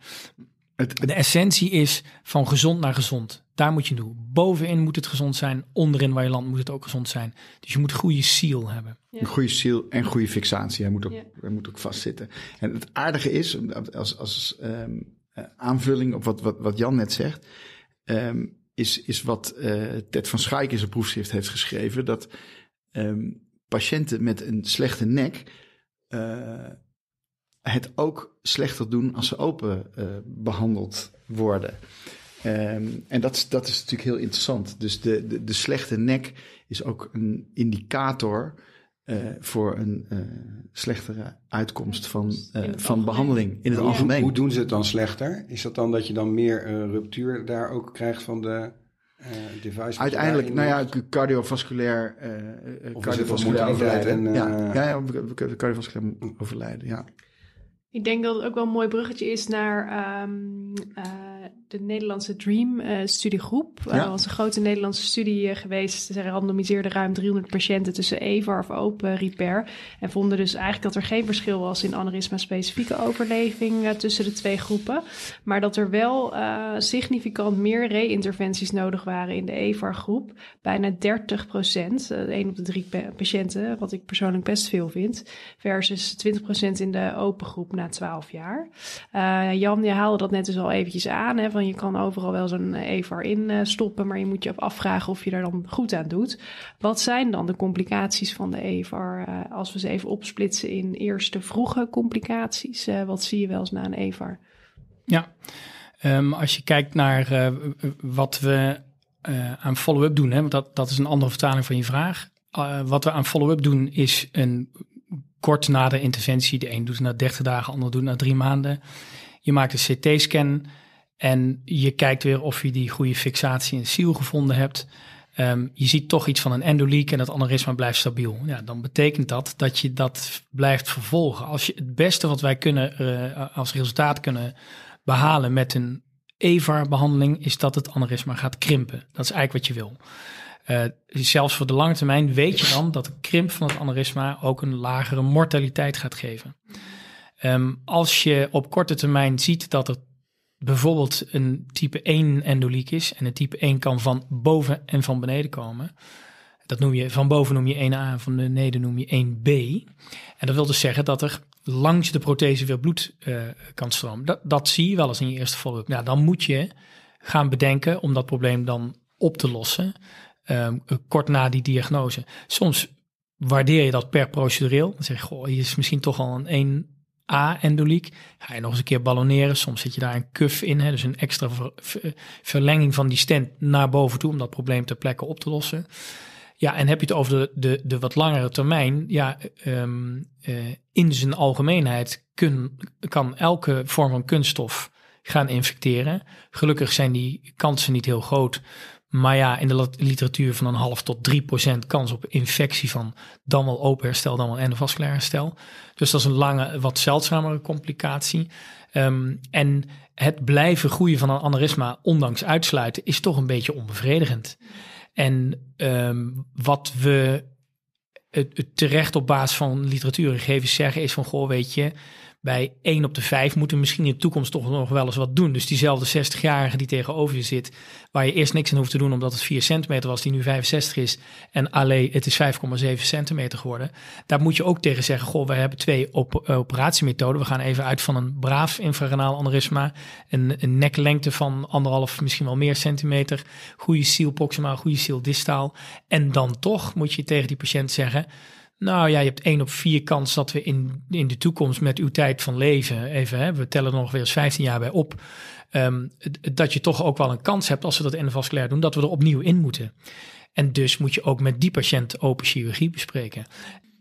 de essentie is van gezond naar gezond. Daar moet je doen. Bovenin moet het gezond zijn. Onderin waar je land moet het ook gezond zijn. Dus je moet goede seal hebben. Ja. Een goede seal en goede fixatie. Hij moet ook, hij moet ook vastzitten. En het aardige is, als, als um, aanvulling op wat, wat, wat Jan net zegt, um, is, is wat uh, Ted van Schaik in zijn proefschrift heeft geschreven. Dat um, patiënten met een slechte nek het ook slechter doen als ze open uh, behandeld worden. Um, en dat, is, dat is natuurlijk heel interessant. Dus de, de, de slechte nek is ook een indicator uh, voor een uh, slechtere uitkomst van, uh, van behandeling in het hoe, algemeen. Hoe doen ze het dan slechter? Is dat dan dat je dan meer ruptuur daar ook krijgt van de device? Uiteindelijk, nou ja, cardiovasculair, cardiovasculair overlijden. En, ja, ja, ja, cardiovasculair overlijden, ja. Ik denk dat het ook wel een mooi bruggetje is naar um, uh, de Nederlandse Dream uh, studiegroep. Ja. Uh, was een grote Nederlandse studie geweest. Ze randomiseerden ruim 300 patiënten tussen EVAR of open repair. En vonden dus eigenlijk dat er geen verschil was in aneurysma-specifieke overleving tussen de twee groepen. Maar dat er wel significant meer re-interventies nodig waren in de EVAR-groep. Bijna 30 procent, 1 op de drie patiënten, wat ik persoonlijk best veel vind. Versus 20 procent in de open groep na 12 jaar. Jan, je haalde dat net dus al eventjes aan. Van je kan overal wel zo'n EVAR in uh, stoppen, maar je moet je afvragen of je daar dan goed aan doet. Wat zijn dan de complicaties van de EVAR? Uh, als we ze even opsplitsen in eerste vroege complicaties. wat zie je wel eens na een EVAR? Ja, um, als je kijkt naar wat we aan follow-up doen, hè, want dat, dat is een andere vertaling van je vraag. wat we aan follow-up doen is een kort na de interventie. De een doet het na 30 dagen, de ander doet het na drie maanden. Je maakt een CT-scan en je kijkt weer of je die goede fixatie in ziel gevonden hebt. Um, je ziet toch iets van een endoleak en dat aneurysma blijft stabiel. Ja, dan betekent dat dat je dat blijft vervolgen. Als je het beste wat wij kunnen uh, als resultaat kunnen behalen met een EVAR-behandeling, is dat het aneurysma gaat krimpen. Dat is eigenlijk wat je wil. Uh, zelfs voor de lange termijn weet je dan dat de krimp van het aneurysma ook een lagere mortaliteit gaat geven. Um, als je op korte termijn ziet dat er bijvoorbeeld een type 1 endoliek is en een type 1 kan van boven en van beneden komen. Dat noem je, van boven noem je 1A, van beneden noem je 1B. En dat wil dus zeggen dat er langs de prothese weer bloed uh, kan stromen. Dat, dat zie je wel eens in je eerste follow-up. Ja, dan moet je gaan bedenken om dat probleem dan op te lossen um, kort na die diagnose. Soms waardeer je dat per procedureel. Dan zeg je, goh, hier is misschien toch al een 1A-endoliek. Ga je nog eens een keer balloneren. Soms zit je daar een cuff in, hè, dus een extra ver, ver, verlenging van die stent naar boven toe om dat probleem ter plekke op te lossen. Ja, en heb je het over de, de, de wat langere termijn? Ja, um, uh, in zijn algemeenheid kun, kan elke vorm van kunststof gaan infecteren. Gelukkig zijn die kansen niet heel groot. Maar ja, in de literatuur van een half tot 3 procent kans op infectie van dan wel open herstel, dan wel endovasculair herstel. Dus dat is een lange, wat zeldzamere complicatie. Um, en het blijven groeien van een aneurysma, ondanks uitsluiten, is toch een beetje onbevredigend. En um, wat we het, het terecht op basis van literatuurgevers zeggen is van, goh, weet je, bij 1 op de 5 moeten misschien in de toekomst toch nog wel eens wat doen. Dus diezelfde 60-jarige die tegenover je zit, waar je eerst niks aan hoeft te doen omdat het 4 centimeter was, die nu 65 is. En alleen het is 5,7 centimeter geworden. Daar moet je ook tegen zeggen, goh, we hebben twee op operatiemethoden. We gaan even uit van een braaf infrarenaal aneurysma, een, een neklengte van anderhalf, misschien wel meer centimeter, goede ziel proximaal, goede ziel distaal. En dan toch moet je tegen die patiënt zeggen, nou ja, je hebt één op vier kans dat we in, in de toekomst met uw tijd van leven, even, hè, we tellen er nog weer eens 15 jaar bij op, um, dat je toch ook wel een kans hebt als we dat endovasculair doen, dat we er opnieuw in moeten. En dus moet je ook met die patiënt open chirurgie bespreken.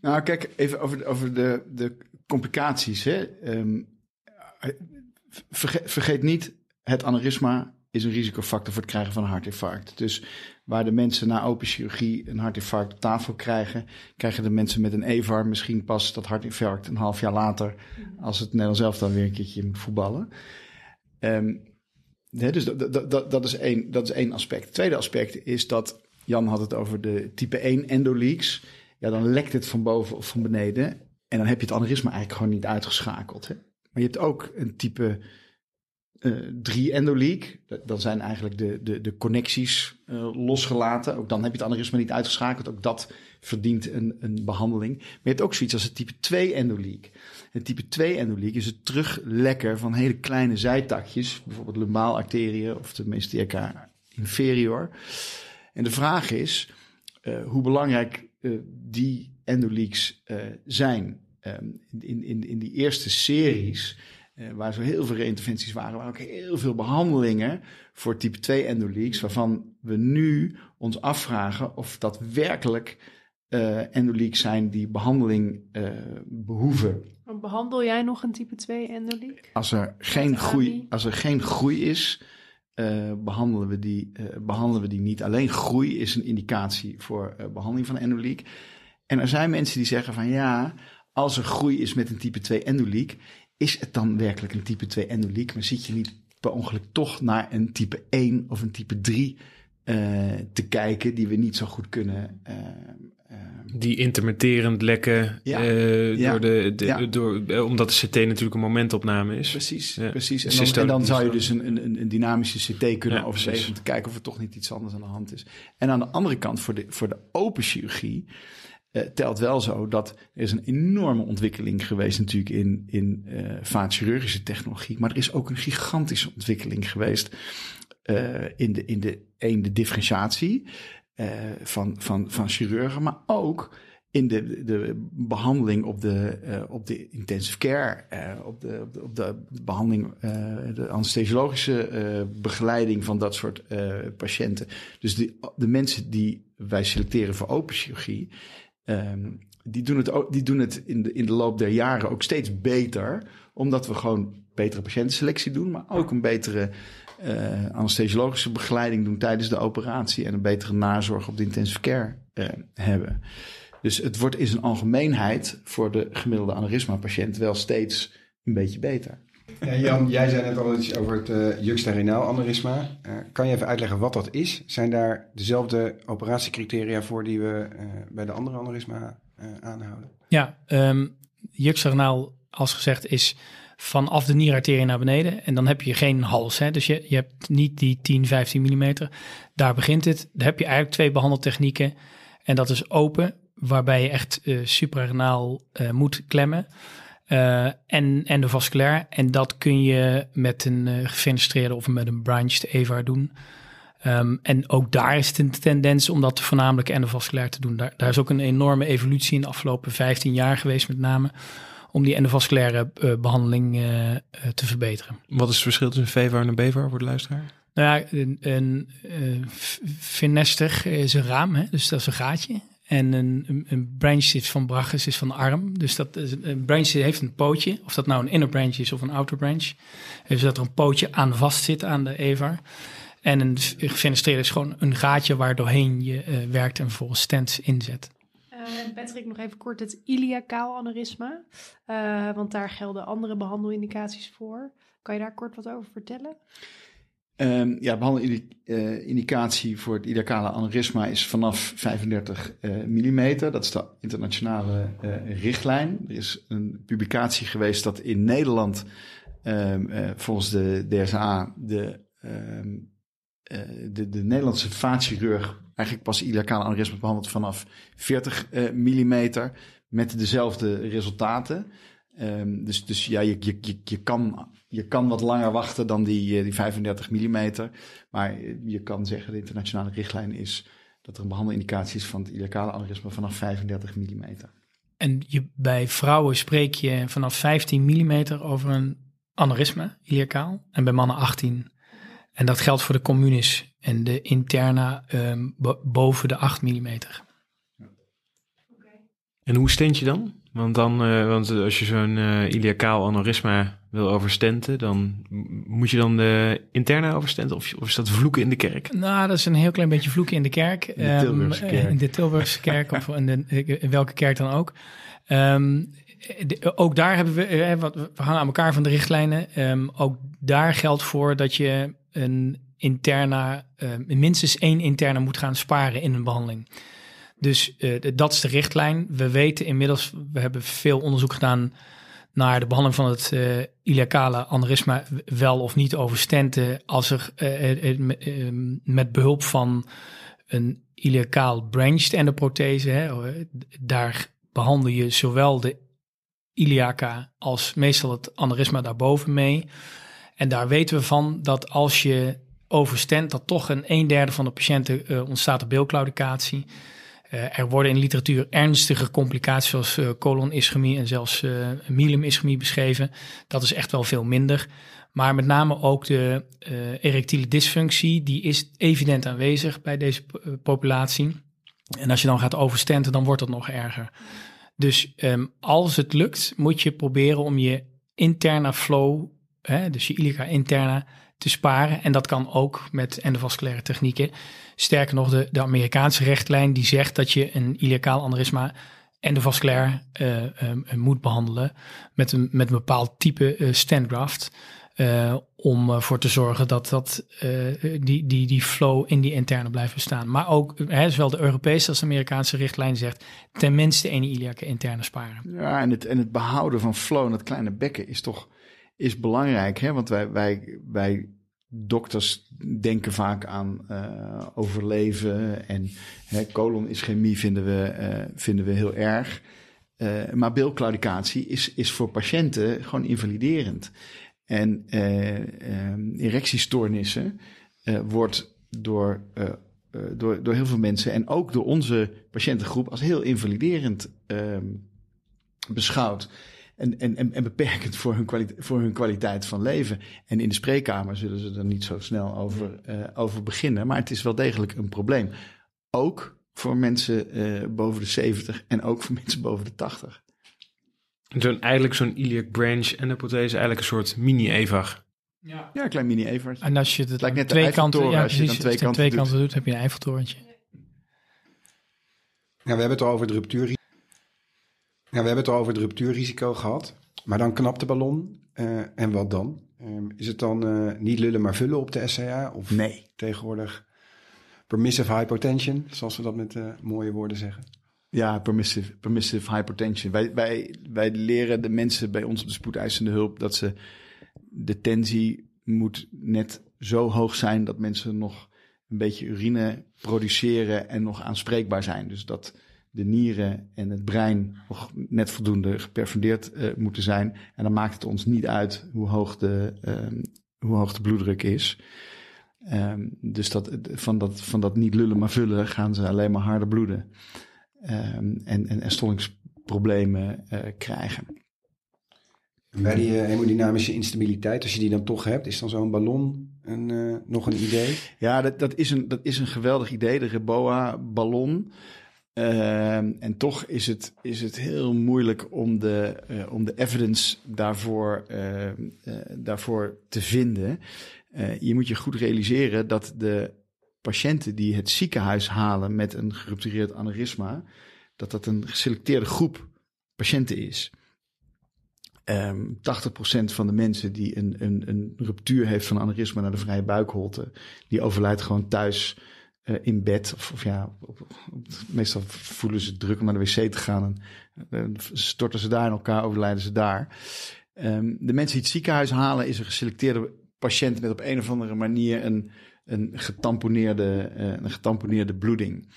Nou, kijk, even over, over de, de complicaties. Hè. Um, vergeet, vergeet niet, het aneurysma is een risicofactor voor het krijgen van een hartinfarct. Dus waar de mensen na open chirurgie een hartinfarct op tafel krijgen, krijgen de mensen met een EVAR misschien pas dat hartinfarct een half jaar later, als het Nederlands zelf dan weer een keertje moet voetballen. Um, dus dat, dat, dat, dat, is één, dat is één aspect. Het tweede aspect is dat, Jan had het over de type 1 endoleaks. Ja, dan lekt het van boven of van beneden. En dan heb je het aneurysma eigenlijk gewoon niet uitgeschakeld. Hè? Maar je hebt ook een type uh, drie endoleak. Dan zijn eigenlijk de, de, de connecties uh, losgelaten. Ook dan heb je het aneurysma niet uitgeschakeld. Ook dat verdient een, een behandeling. Maar je hebt ook zoiets als het type 2 endoleak. Het type 2 endoleak is het teruglekken van hele kleine zijtakjes. Bijvoorbeeld lumbaalarterieën of de mediastinum inferior. En de vraag is uh, hoe belangrijk die endoleaks zijn. ehm, in, in, in die eerste series, uh, waar zo heel veel interventies waren, waren ook heel veel behandelingen voor type 2 endoleaks, waarvan we nu ons afvragen of dat werkelijk uh, endoleaks zijn die behandeling uh, behoeven. Behandel jij nog een type 2 endoliek? Als er geen groei, als er geen groei is, uh, behandelen, we die, behandelen we die niet. Alleen groei is een indicatie voor behandeling van endoliek. En er zijn mensen die zeggen van ja, als er groei is met een type 2 endoliek, is het dan werkelijk een type 2 endoliek? Maar zit je niet per ongeluk toch naar een type 1 of een type 3 te kijken, die we niet zo goed kunnen die intermitterend lekken Ja. eh, Ja. door de, de- Ja. door, eh, omdat de CT natuurlijk een momentopname is. Precies, Ja. precies. En dan, en dan zou je dus een, een, een dynamische CT kunnen overwegen om te kijken of er toch niet iets anders aan de hand is. En aan de andere kant, voor de, voor de open chirurgie, eh, telt wel zo dat er is een enorme ontwikkeling geweest natuurlijk in, in eh vaatchirurgische technologie. Maar er is ook een gigantische ontwikkeling geweest eh, in, de, in de, een, de differentiatie van, van, van chirurgen, maar ook in de, de behandeling op de, op de intensive care, op, de, op, de, behandeling, eh, de anesthesiologische begeleiding van dat soort patiënten. Dus de, de mensen die wij selecteren voor open chirurgie, ehm, die doen het, ook, die doen het in, de, in de loop der jaren ook steeds beter, omdat we gewoon betere patiëntenselectie doen, maar ook een betere eh, anesthesiologische begeleiding doen tijdens de operatie en een betere nazorg op de intensive care eh, hebben. Dus het wordt in zijn algemeenheid voor de gemiddelde aneurysma-patiënt wel steeds een beetje beter. Ja, Jan, jij zei net al iets over het uh, juxtarenaal aneurysma. Uh, kan je even uitleggen wat dat is? Zijn daar dezelfde operatiecriteria voor die we uh, bij de andere aneurysma aanhouden? Ja, um, juxtarenaal, als gezegd, is vanaf de nierarterie naar beneden. En dan heb je geen hals. Hè? Dus je, je hebt niet die 10, 15 millimeter. Daar begint het. Dan heb je eigenlijk twee behandeltechnieken. En dat is open, waarbij je echt uh, suprarenaal moet klemmen. Uh, en endovasculair. En dat kun je met een uh, gefenestreerde of met een branched EVAR doen. Um, en ook daar is het een tendens om dat voornamelijk endovasculair te doen. Daar, daar is ook een enorme evolutie in de afgelopen 15 jaar geweest met name om die endovasculaire uh, behandeling uh, uh, te verbeteren. Wat is het verschil tussen VEVAR en een BEVAR voor de luisteraar? Nou ja, een, een finester is een raam, hè? dus dat is een gaatje. En een, een, branch van brachis, is van de arm. Dus dat een branch heeft een pootje, of dat nou een inner branch is of een outer branch. Dus dat er een pootje aan vast zit aan de EVAR. En een gefenestreerde is gewoon een gaatje waar doorheen je uh, werkt en vervolgens stents inzet. Uh, Patrick, nog even kort het iliacaal aneurysma. Uh, want daar gelden andere behandelindicaties voor. Kan je daar kort wat over vertellen? Um, ja, behandelindicatie voor het iliacale aneurysma is vanaf 35 uh, mm. Dat is de internationale uh, richtlijn. Er is een publicatie geweest dat in Nederland uh, volgens de DSA de, um, de, de Nederlandse vaatchirurg eigenlijk pas iliacale aneurysma behandelt vanaf 40 mm met dezelfde resultaten. Dus, dus ja, je, je, je, je, kan, je kan wat langer wachten dan die, die 35 mm. Maar je kan zeggen, de internationale richtlijn is dat er een behandelindicatie is van het iliacale aneurysma vanaf 35 mm. En je, bij vrouwen spreek je vanaf 15 mm over een aneurysma, iliacaal, en bij mannen 18. En dat geldt voor de communis en de interna um, boven de 8 mm. En hoe stent je dan? Want, dan, uh, want als je zo'n uh, iliacaal aneurysma wil overstenten, dan moet je dan de interne overstenten of, of is dat vloeken in de kerk? Nou, dat is een heel klein beetje vloeken in de kerk. In de Tilburgse kerk. Um, in de Tilburgse kerk of in, de, in, welke kerk dan ook. Um, de, ook daar hebben we, uh, wat, we hangen aan elkaar van de richtlijnen. Um, ook daar geldt voor dat je een interna, minstens één interne moet gaan sparen in een behandeling. Dus uh, dat is de richtlijn. We weten inmiddels, we hebben veel onderzoek gedaan naar de behandeling van het uh, iliacale aneurysma, wel of niet over stenten, als er uh, met behulp van een iliacaal branched endoprothese, hè, daar behandel je zowel de iliaca als meestal het aneurysma daarboven mee. En daar weten we van dat als je overstent, dat toch een een derde van de patiënten ontstaat op beelclaudicatie. Uh, er worden in literatuur ernstige complicaties zoals uh, colonischemie en zelfs uh, myelinischemie beschreven. Dat is echt wel veel minder. Maar met name ook de erectiele dysfunctie, die is evident aanwezig bij deze populatie. En als je dan gaat overstenten, dan wordt het nog erger. Dus um, als het lukt, moet je proberen om je interne flow, hè, dus je iliaca interna, te sparen. En dat kan ook met endovasculaire technieken. Sterker nog, de, de Amerikaanse richtlijn die zegt dat je een iliacaal aneurysma endovasculair uh, moet behandelen met een, met bepaald type uh, standgraft. Om ervoor te zorgen dat, dat die, die, die flow in die interne blijft bestaan. Maar ook, hè, zowel de Europese als de Amerikaanse richtlijn zegt, tenminste één iliaca interne sparen. Ja, en het, en het behouden van flow in het kleine bekken is toch is belangrijk. Hè? Want wij, wij, wij dokters denken vaak aan uh, overleven en hè, vinden we, uh, vinden we heel erg. Uh, maar bilclaudicatie is, is voor patiënten gewoon invaliderend. En um, erectiestoornissen wordt door, door, door heel veel mensen en ook door onze patiëntengroep als heel invaliderend ehm, beschouwd en, en, en beperkend voor hun, kwaliteit, voor hun kwaliteit van leven. En in de spreekkamer zullen ze er niet zo snel over, uh, over beginnen. Maar het is wel degelijk een probleem. Ook voor mensen uh, boven de 70 en ook voor mensen boven de 80. Zo'n, eigenlijk zo'n iliac branch en de prothese, eigenlijk een soort mini-EVAG. Ja. ja, een klein mini-EVAG. En als je het lijkt net twee kanten, ja, als je dan twee, kanten, twee kanten doet, heb je een Eiffeltorentje. Ja, we hebben het al over de ruptuur we hebben het al over het ruptuurrisico gehad. Maar dan knapt de ballon. Uh, en wat dan? Um, is het dan uh, niet lullen maar vullen op de SCA? Of nee. tegenwoordig permissive hypotension, zoals we dat met uh, mooie woorden zeggen? Ja, permissive, permissive hypertension. Wij, wij, wij leren de mensen bij ons op de spoedeisende hulp dat ze de tensie moet net zo hoog zijn dat mensen nog een beetje urine produceren en nog aanspreekbaar zijn. Dus dat de nieren en het brein nog net voldoende geperfundeerd uh, moeten zijn. En dan maakt het ons niet uit hoe hoog de, um, hoe hoog de bloeddruk is. Um, dus dat, van, dat, van dat niet lullen maar vullen gaan ze alleen maar harder bloeden. Um, en, en, en stollingsproblemen uh, krijgen. bij die uh, hemodynamische instabiliteit, als je die dan toch hebt, is dan zo'n ballon een, nog een idee? Ja, dat, dat, is een, dat is een geweldig idee, de Reboa-ballon. Uh, en toch is het, is het heel moeilijk om de, uh, om de evidence daarvoor, uh, daarvoor te vinden. je moet je goed realiseren dat de patiënten die het ziekenhuis halen met een geruptureerd aneurysma, dat dat een geselecteerde groep patiënten is. Um, ehm, 80% van de mensen die een, een, een ruptuur heeft van aneurysma naar de vrije buikholte, die overlijdt gewoon thuis uh, in bed. Of, of ja, meestal voelen ze druk om naar de wc te gaan. En uh, storten ze daar in elkaar, overlijden ze daar. Um, de mensen die het ziekenhuis halen, is een geselecteerde patiënt met op een of andere manier een, een, getamponeerde, uh, een getamponeerde bloeding.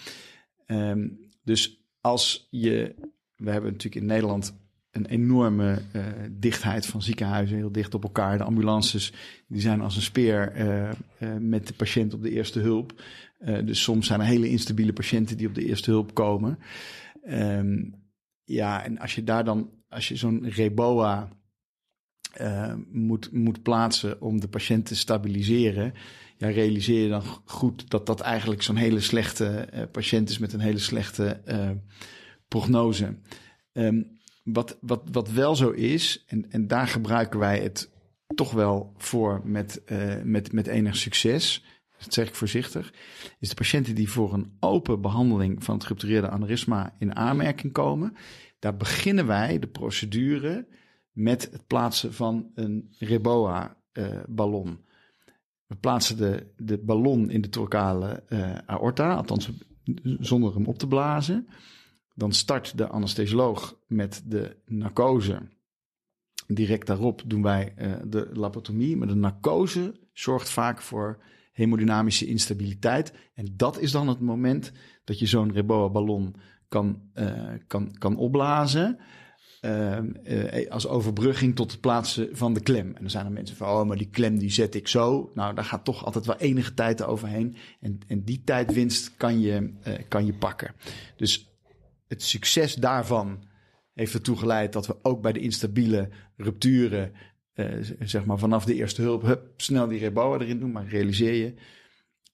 Um, dus als je, we hebben natuurlijk in Nederland een enorme dichtheid van ziekenhuizen, heel dicht op elkaar. De ambulances die zijn als een speer met de patiënt op de eerste hulp. Dus soms zijn er hele instabiele patiënten die op de eerste hulp komen. Um, ja, en als je daar dan, als je zo'n Reboa moet, moet plaatsen om de patiënt te stabiliseren, ja, realiseer je dan goed dat dat eigenlijk zo'n hele slechte patiënt is met een hele slechte prognose. Um, wat, wat, wat wel zo is, en, en daar gebruiken wij het toch wel voor met, met, met enig succes, dat zeg ik voorzichtig, is de patiënten die voor een open behandeling van het geruptureerde aneurysma in aanmerking komen, daar beginnen wij de procedure met het plaatsen van een Reboa-ballon. Uh, we plaatsen de, de ballon in de thoracale uh, aorta, althans zonder hem op te blazen. Dan start de anesthesioloog met de narcose. Direct daarop doen wij uh, de laparotomie. Maar de narcose zorgt vaak voor hemodynamische instabiliteit. En dat is dan het moment dat je zo'n Reboa-ballon kan, uh, kan, kan opblazen. ehm, eh, als overbrugging tot het plaatsen van de klem. En dan zijn er mensen van, oh, maar die klem die zet ik zo. Nou, daar gaat toch altijd wel enige tijd overheen. En, en die tijdwinst kan je, eh, kan je pakken. Dus het succes daarvan heeft ertoe geleid dat we ook bij de instabiele rupturen, eh, zeg maar vanaf de eerste hulp, hup, snel die Reboa erin doen. Maar realiseer je,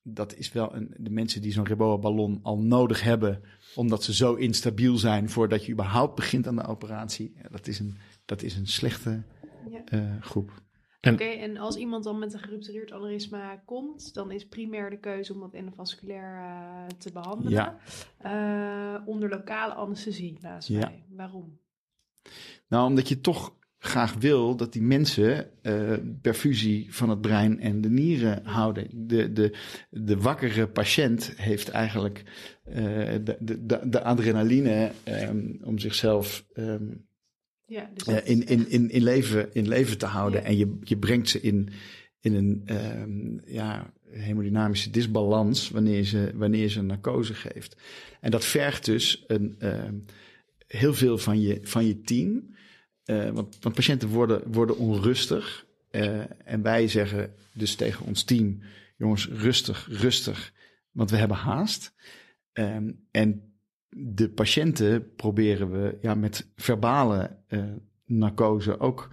dat is wel een, de mensen die zo'n Reboa-ballon al nodig hebben, omdat ze zo instabiel zijn voordat je überhaupt begint aan de operatie. Ja, dat, is een, dat is een slechte Ja. eh, groep. En- Oké, en als iemand dan met een geruptureerd aneurysma komt, dan is primair de keuze om dat endovasculair eh, te behandelen. Ja. Eh, onder lokale anesthesie, naast Ja. mij. Waarom? Nou, omdat je toch graag wil dat die mensen eh, perfusie van het brein en de nieren houden. De, de, de wakkere patiënt heeft eigenlijk eh, de, de, de, adrenaline ehm, om zichzelf ehm, Ja, dus eh, in, in, in, in, leven, in leven te houden. Ja. En je, je brengt ze in, in een ehm, ja, hemodynamische disbalans wanneer ze, wanneer ze een narcose geeft. En dat vergt dus een, heel veel van je, van je team. Eh, want, want patiënten worden, worden onrustig. Eh, en wij zeggen dus tegen ons team: jongens, rustig, rustig, want we hebben haast. Ehm, en de patiënten proberen we ja, met verbale eh, narcose ook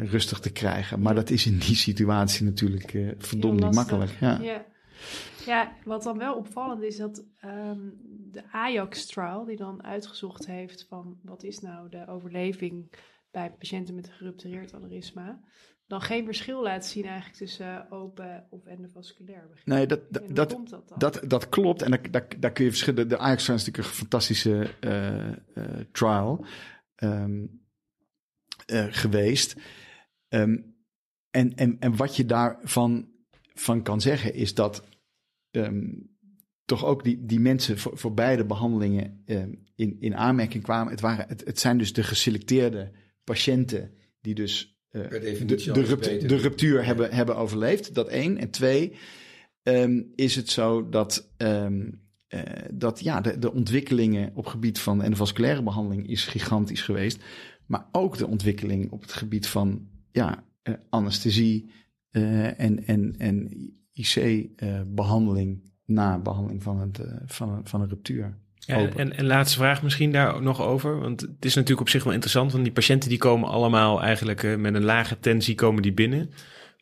rustig te krijgen. Maar dat is in die situatie natuurlijk verdomd niet makkelijk. Ja. Ja. Ja, wat dan wel opvallend is dat ehm, de Ajax-trial, die dan uitgezocht heeft van wat is nou de overleving bij patiënten met een geruptureerd aneurysma, dan geen verschil laat zien eigenlijk tussen open of endovasculair begin. Nee, dat, dat, dat, komt dat dan? dat, dat klopt. En daar, daar, daar kun je verschillen. De Ajax is natuurlijk een fantastische eh, eh, trial ehm, eh, geweest. Ehm, en, en, en wat je daarvan van kan zeggen is dat ehm, toch ook die, die mensen voor, voor beide behandelingen ehm, in, in aanmerking kwamen. Het, waren, het, het zijn dus de geselecteerde patiënten die dus eh, de, de, rupt- de ruptuur hebben, hebben overleefd. Dat één. En twee, ehm, is het zo dat, eh, dat ja, de, de ontwikkelingen op het gebied van endovasculaire behandeling is gigantisch geweest. Maar ook de ontwikkeling op het gebied van ja, eh, anesthesie en, en, en IC-behandeling na behandeling van, het, eh, van, een, van een ruptuur. Ja, en, en laatste vraag misschien daar nog over. Want het is natuurlijk op zich wel interessant. Want die patiënten die komen allemaal eigenlijk eh, met een lage tensie komen die binnen.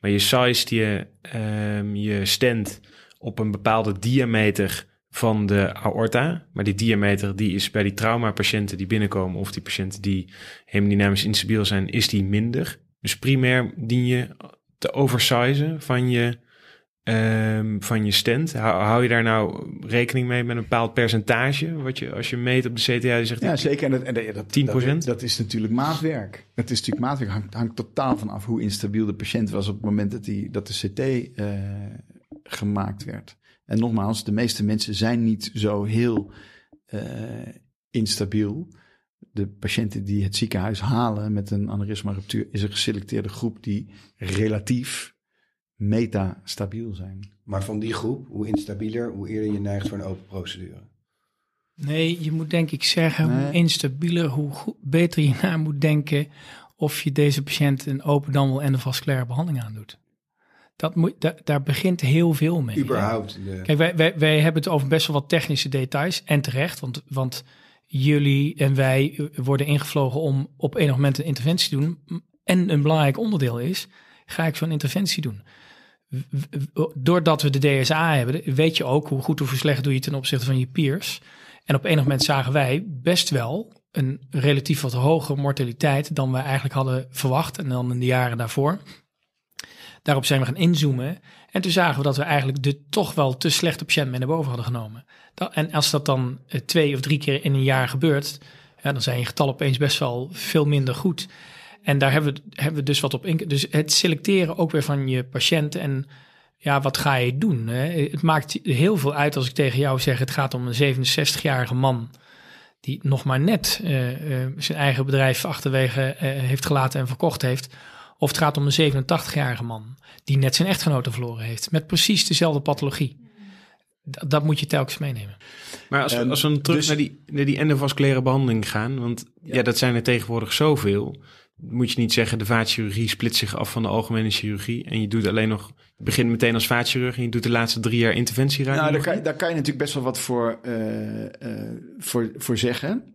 Maar je sized je, ehm, je stent op een bepaalde diameter van de aorta. Maar die diameter die is bij die traumapatiënten die binnenkomen... of die patiënten die hemodynamisch instabiel zijn, is die minder. Dus primair dien je te oversizen van je, ehm, van je stent. Hou, hou je daar nou rekening mee met een bepaald percentage? Wat je, als je meet op de CTA, je zegt... Ja, zeker. En dat, en dat, dat, 10%? Dat, dat is natuurlijk maatwerk. Het is natuurlijk maatwerk. Hangt, hangt totaal van af hoe instabiel de patiënt was op het moment dat, die, dat de CT eh, gemaakt werd. En nogmaals, de meeste mensen zijn niet zo heel eh, instabiel. De patiënten die het ziekenhuis halen met een aneurysma-ruptuur is een geselecteerde groep die relatief metastabiel zijn. Maar van die groep, hoe instabieler, hoe eerder je neigt voor een open procedure. Nee, je moet denk ik zeggen, Nee. hoe instabieler, hoe goed, beter je na moet denken of je deze patiënt een open dan wel endovasculaire behandeling aandoet. Dat moet, da- daar begint heel veel mee. Überhaupt. De, Kijk, wij, wij, wij hebben het over best wel wat technische details. En terecht, want, want jullie en wij eh, worden ingevlogen om op enig moment een interventie te doen. En een belangrijk onderdeel is, ga ik zo'n interventie doen? Doordat we de DSA hebben, weet je ook hoe goed of hoe slecht doe je ten opzichte van je peers. En op enig moment zagen wij best wel een relatief wat hogere mortaliteit dan we eigenlijk hadden verwacht. En dan in de jaren daarvoor. Daarop zijn we gaan inzoomen. En toen zagen we dat we eigenlijk de toch wel te slechte patiënt mee naar boven hadden genomen. En als dat dan eh, twee of drie keer in een jaar gebeurt, ja, dan zijn je getallen opeens best wel veel minder goed. En daar hebben we, hebben we dus wat op in. Dus het selecteren ook weer van je patiënt en ja, wat ga je doen? Hè? Het maakt heel veel uit als ik tegen jou zeg, het gaat om een 67-jarige man die nog maar net eh, eh, zijn eigen bedrijf achterwege eh, heeft gelaten en verkocht heeft. Of het gaat om een 87-jarige man die net zijn echtgenote verloren heeft. Met precies dezelfde pathologie. dat, dat moet je telkens meenemen. Maar als we, als we dan terug dus- naar die, naar die endovasculaire behandeling gaan, want ja. dat zijn er tegenwoordig zoveel. Moet je niet zeggen, de vaatchirurgie splitst zich af van de algemene chirurgie. En je doet alleen nog, je begint meteen als vaatchirurg en je doet de laatste drie jaar interventie. Nou, daar kan, daar kan je natuurlijk best wel wat voor, eh, eh, voor, voor zeggen.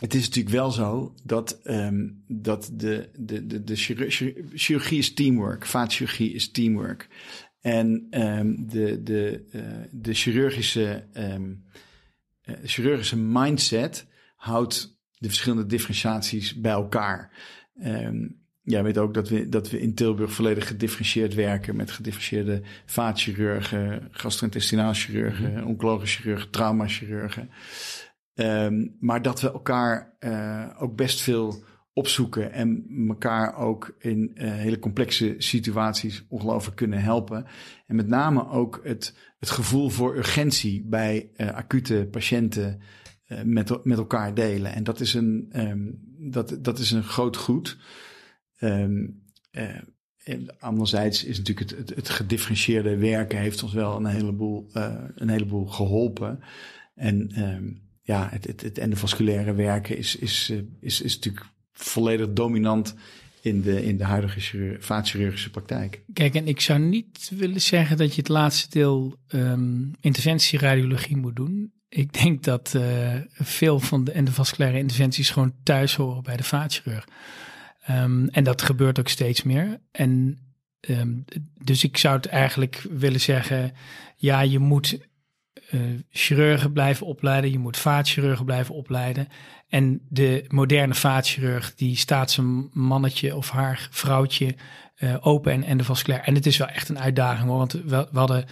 Het is natuurlijk wel zo dat, ehm, dat de, de, de, de chirurgie, is teamwork. Vaatchirurgie is teamwork. En ehm, de, de, eh, de chirurgische, eh, chirurgische mindset houdt de verschillende differentiaties bij elkaar. Ehm Jij weet ook dat we, dat we in Tilburg volledig gedifferentieerd werken met gedifferentieerde vaatchirurgen, gastrointestinaal chirurgen, oncologische chirurgen, traumachirurgen. Ehm, maar dat we elkaar eh, ook best veel opzoeken en elkaar ook in eh, hele complexe situaties ongelooflijk kunnen helpen. En met name ook het, het gevoel voor urgentie bij eh, acute patiënten eh, met, met elkaar delen. En dat is een, ehm, dat, dat is een groot goed. Ehm, eh, anderzijds is natuurlijk het, het, gedifferentieerde werken heeft ons wel een heleboel, eh, een heleboel geholpen. En ehm, ja, het, het, het endovasculaire werken is, is, is, is natuurlijk volledig dominant in de, in de huidige chirurg, vaatchirurgische praktijk. Kijk, en ik zou niet willen zeggen dat je het laatste deel ehm interventieradiologie moet doen. Ik denk dat eh, veel van de endovasculaire interventies gewoon thuis horen bij de vaatchirurg. Um, en dat gebeurt ook steeds meer. En um, dus ik zou het eigenlijk willen zeggen, ja, je moet uh, chirurgen blijven opleiden, je moet vaatchirurgen blijven opleiden. En de moderne vaatchirurg, die staat zijn mannetje of haar vrouwtje uh, open en endovasculair. En het is wel echt een uitdaging hoor, want we hadden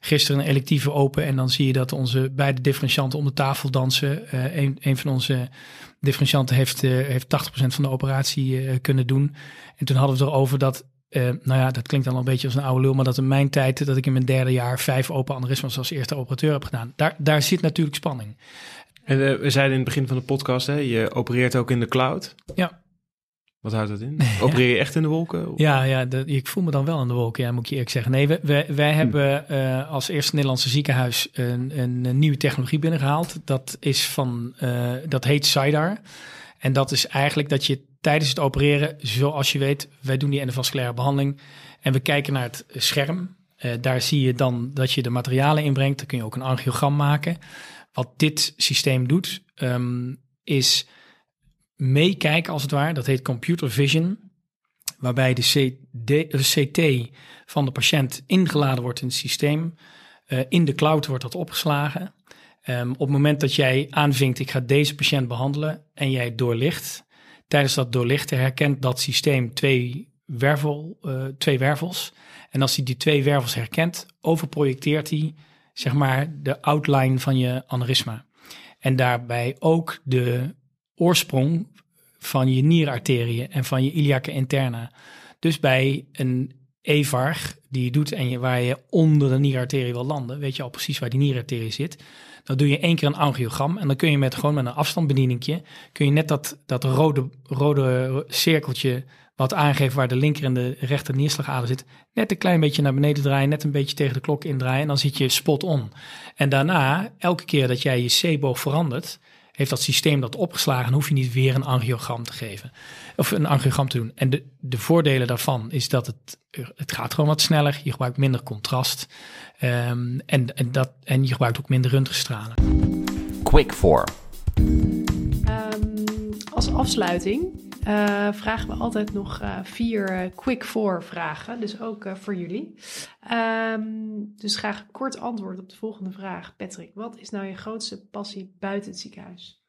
gisteren een electieve open en dan zie je dat onze beide differentianten om de tafel dansen. Uh, een, een van onze differentianten heeft, uh, heeft 80% van de operatie uh, kunnen doen. En toen hadden we het erover dat, uh, nou ja, dat klinkt dan al een beetje als een oude lul, maar dat in mijn tijd, dat ik in mijn derde jaar vijf open aneurysmes als eerste operateur heb gedaan. Daar, daar zit natuurlijk spanning. En we zeiden in het begin van de podcast, hè, je opereert ook in de cloud. Ja. Wat houdt dat in? Opereer je echt in de wolken? Ja, ja de, ik voel me dan wel in de wolken, ja, moet ik je eerlijk zeggen. Nee, wij, wij, wij hebben uh, als eerste Nederlandse ziekenhuis een, een, een, nieuwe technologie binnengehaald. Dat, is van, uh, dat heet SIDAR. En dat is eigenlijk dat je tijdens het opereren, zoals je weet, wij doen die endovasculaire behandeling. En we kijken naar het scherm. Uh, daar zie je dan dat je de materialen inbrengt. Dan kun je ook een angiogram maken. Wat dit systeem doet, um, is meekijken als het ware. Dat heet computer vision. Waarbij de, CT van de patiënt ingeladen wordt in het systeem. Uh, in de cloud wordt dat opgeslagen. Um, op het moment dat jij aanvinkt, ik ga deze patiënt behandelen en jij doorlicht. Tijdens dat doorlichten herkent dat systeem twee, wervel, uh, twee wervels. En als hij die twee wervels herkent, overprojecteert hij zeg maar de outline van je aneurysma. En daarbij ook de oorsprong van je nierarteriën en van je iliaca interna. Dus bij een EVAR die je doet en waar je onder de nierarterie wil landen, weet je al precies waar die nierarterie zit. Dan doe je één keer een angiogram en dan kun je met gewoon met een afstandsbedieningje, kun je net dat, dat rode, rode cirkeltje wat aangeeft waar de linker en de rechter nierslagader zit, net een klein beetje naar beneden draaien, net een beetje tegen de klok indraaien en dan zit je spot on. En daarna, elke keer dat jij je C-boog verandert, heeft dat systeem dat opgeslagen en hoef je niet weer een angiogram te geven. Of een angiogram te doen. En de, de voordelen daarvan is dat het, het gaat gewoon wat sneller. Je gebruikt minder contrast. Um, en, en, dat, en je gebruikt ook minder röntgenstralen. Quick for. Um, als afsluiting uh, vragen we altijd nog uh, vier uh, quick for vragen. Dus ook voor jullie. Um, dus graag kort antwoord op de volgende vraag. Patrick, wat is nou je grootste passie buiten het ziekenhuis?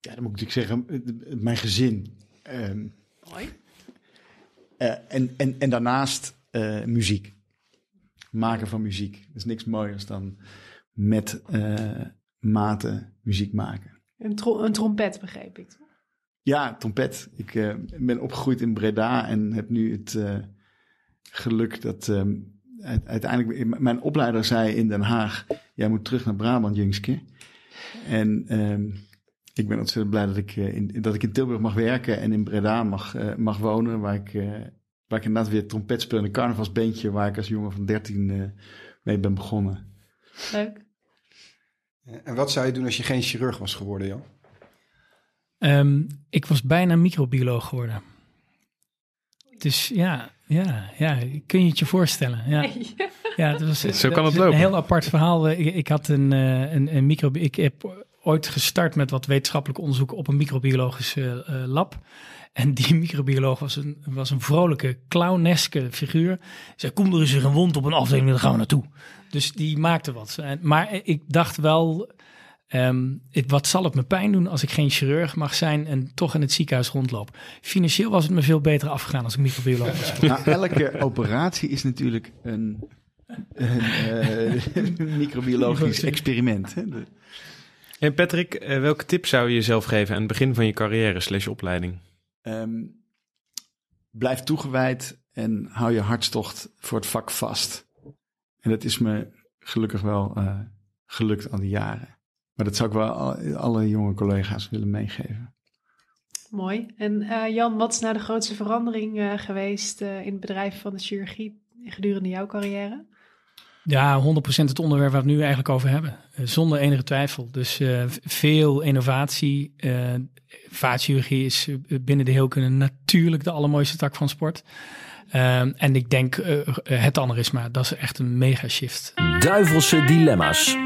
Ja, dan moet ik zeggen, mijn gezin. Um, Mooi. en, en, en daarnaast muziek. Maken van muziek. Er is niks mooiers dan met maten muziek maken. Een, tro een trompet, begreep ik. Ja, trompet. Ik uh, ben opgegroeid in Breda en heb nu het uh, geluk dat um, uiteindelijk mijn opleider zei in Den Haag: jij moet terug naar Brabant, Jungske. En um, ik ben ontzettend blij dat ik, uh, in, dat ik in Tilburg mag werken en in Breda mag, mag wonen, waar ik, waar ik inderdaad weer trompet speel in een carnavalsbeentje waar ik als jongen van 13 mee ben begonnen. Leuk. En wat zou je doen als je geen chirurg was geworden, Jan? Ehm, ik was bijna microbioloog geworden. Dus ja, ja, ja, kun je het je voorstellen? Ja, ja het was, Zo kan het lopen. Een heel apart verhaal. Ik, ik had een, eh, een, een micro, ik heb ooit gestart met wat wetenschappelijk onderzoek op een microbiologisch eh, lab. En die microbioloog was een, was een vrolijke, clowneske figuur. Zei, kom er eens een wond op een afdeling, daar gaan we naartoe. Dus die maakte wat. En- Maar ik dacht wel, ehm, wat zal het me pijn doen als ik geen chirurg mag zijn en toch in het ziekenhuis rondloop? Financieel was het me veel beter afgegaan als ik microbioloog was. Nou, elke operatie is natuurlijk een, een, eh, microbiologisch experiment. Hè? De- En Patrick, eh, welke tip zou je jezelf geven aan het begin van je carrière slash opleiding? Ehm, blijf toegewijd en hou je hartstocht voor het vak vast. En dat is me gelukkig wel eh, gelukt al die jaren. Maar dat zou ik wel al- alle jonge collega's willen meegeven. Mooi. En eh, Jan, wat is nou de grootste verandering eh, geweest eh, in het bedrijf van de chirurgie gedurende jouw carrière? Ja, 100% het onderwerp waar we het nu eigenlijk over hebben. Zonder enige twijfel. Dus eh, veel innovatie. eh vaatchirurgie is binnen de heelkunde natuurlijk de allermooiste tak van sport. Ehm, en ik denk eh, het aneurysma, dat is echt een mega shift. Duivelse dilemma's.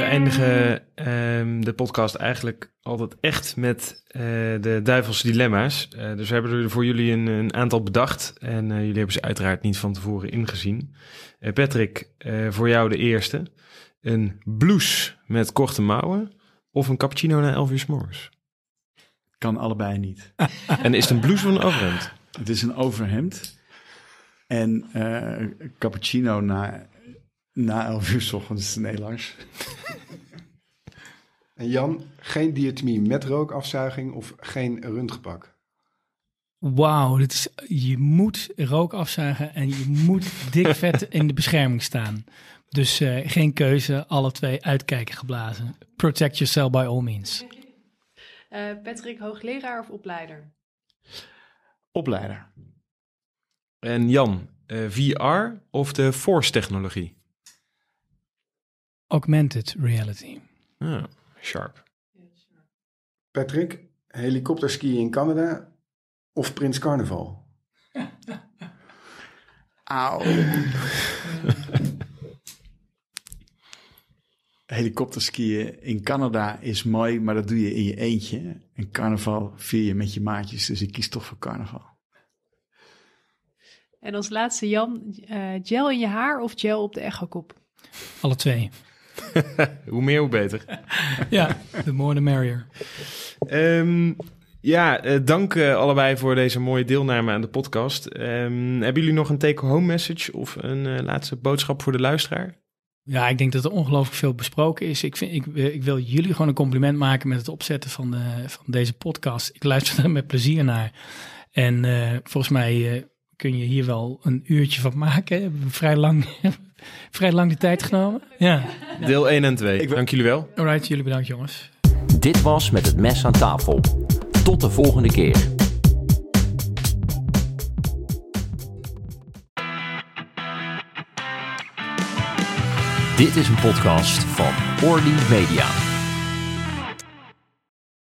We eindigen ehm, de podcast eigenlijk altijd echt met eh, de duivelse dilemma's. Eh, dus we hebben er voor jullie een, een aantal bedacht. En eh, jullie hebben ze uiteraard niet van tevoren ingezien. Patrick, voor jou de eerste. Een blouse met korte mouwen of een cappuccino na 11 uur s morgens? Kan allebei niet. En is het een blouse of een overhemd? Het is een overhemd. En cappuccino na, na 11 uur 's ochtends. Nee, Lars. En Jan, geen diatomie met rookafzuiging of geen röntgenpak? Wauw, dit is, je moet rook afzuigen en je moet dik vet in de bescherming staan. Dus eh, geen keuze, alle twee uitkijken geblazen. Protect yourself by all means. Eh, Patrick, hoogleraar of opleider? Opleider. En Jan, eh, VR of de Force-technologie? Augmented reality. Ah, sharp. Patrick, helikopterskiën in Canada of Prins Carnaval? Auw. Helikopterskiën in Canada is mooi, maar dat doe je in je eentje. En carnaval vier je met je maatjes, dus ik kies toch voor carnaval. En als laatste Jan, eh, gel in je haar of gel op de echokop? Alle twee. Hoe meer, hoe beter. Ja, the more the merrier. Ehm, ja, eh, dank eh, allebei voor deze mooie deelname aan de podcast. Ehm, hebben jullie nog een take-home message of een eh, laatste boodschap voor de luisteraar? Ja, ik denk dat er ongelooflijk veel besproken is. Ik, vind, ik, ik wil jullie gewoon een compliment maken met het opzetten van, de, van deze podcast. Ik luister er met plezier naar. En eh, volgens mij eh, kun je hier wel een uurtje van maken. We hebben vrij lang, vrij lang de tijd genomen. Ja, Deel 1 en 2. Ik wil- Dank jullie wel. alright. Jullie bedankt jongens. Dit was met het mes aan tafel. Tot de volgende keer. Dit is een podcast van Orly Media.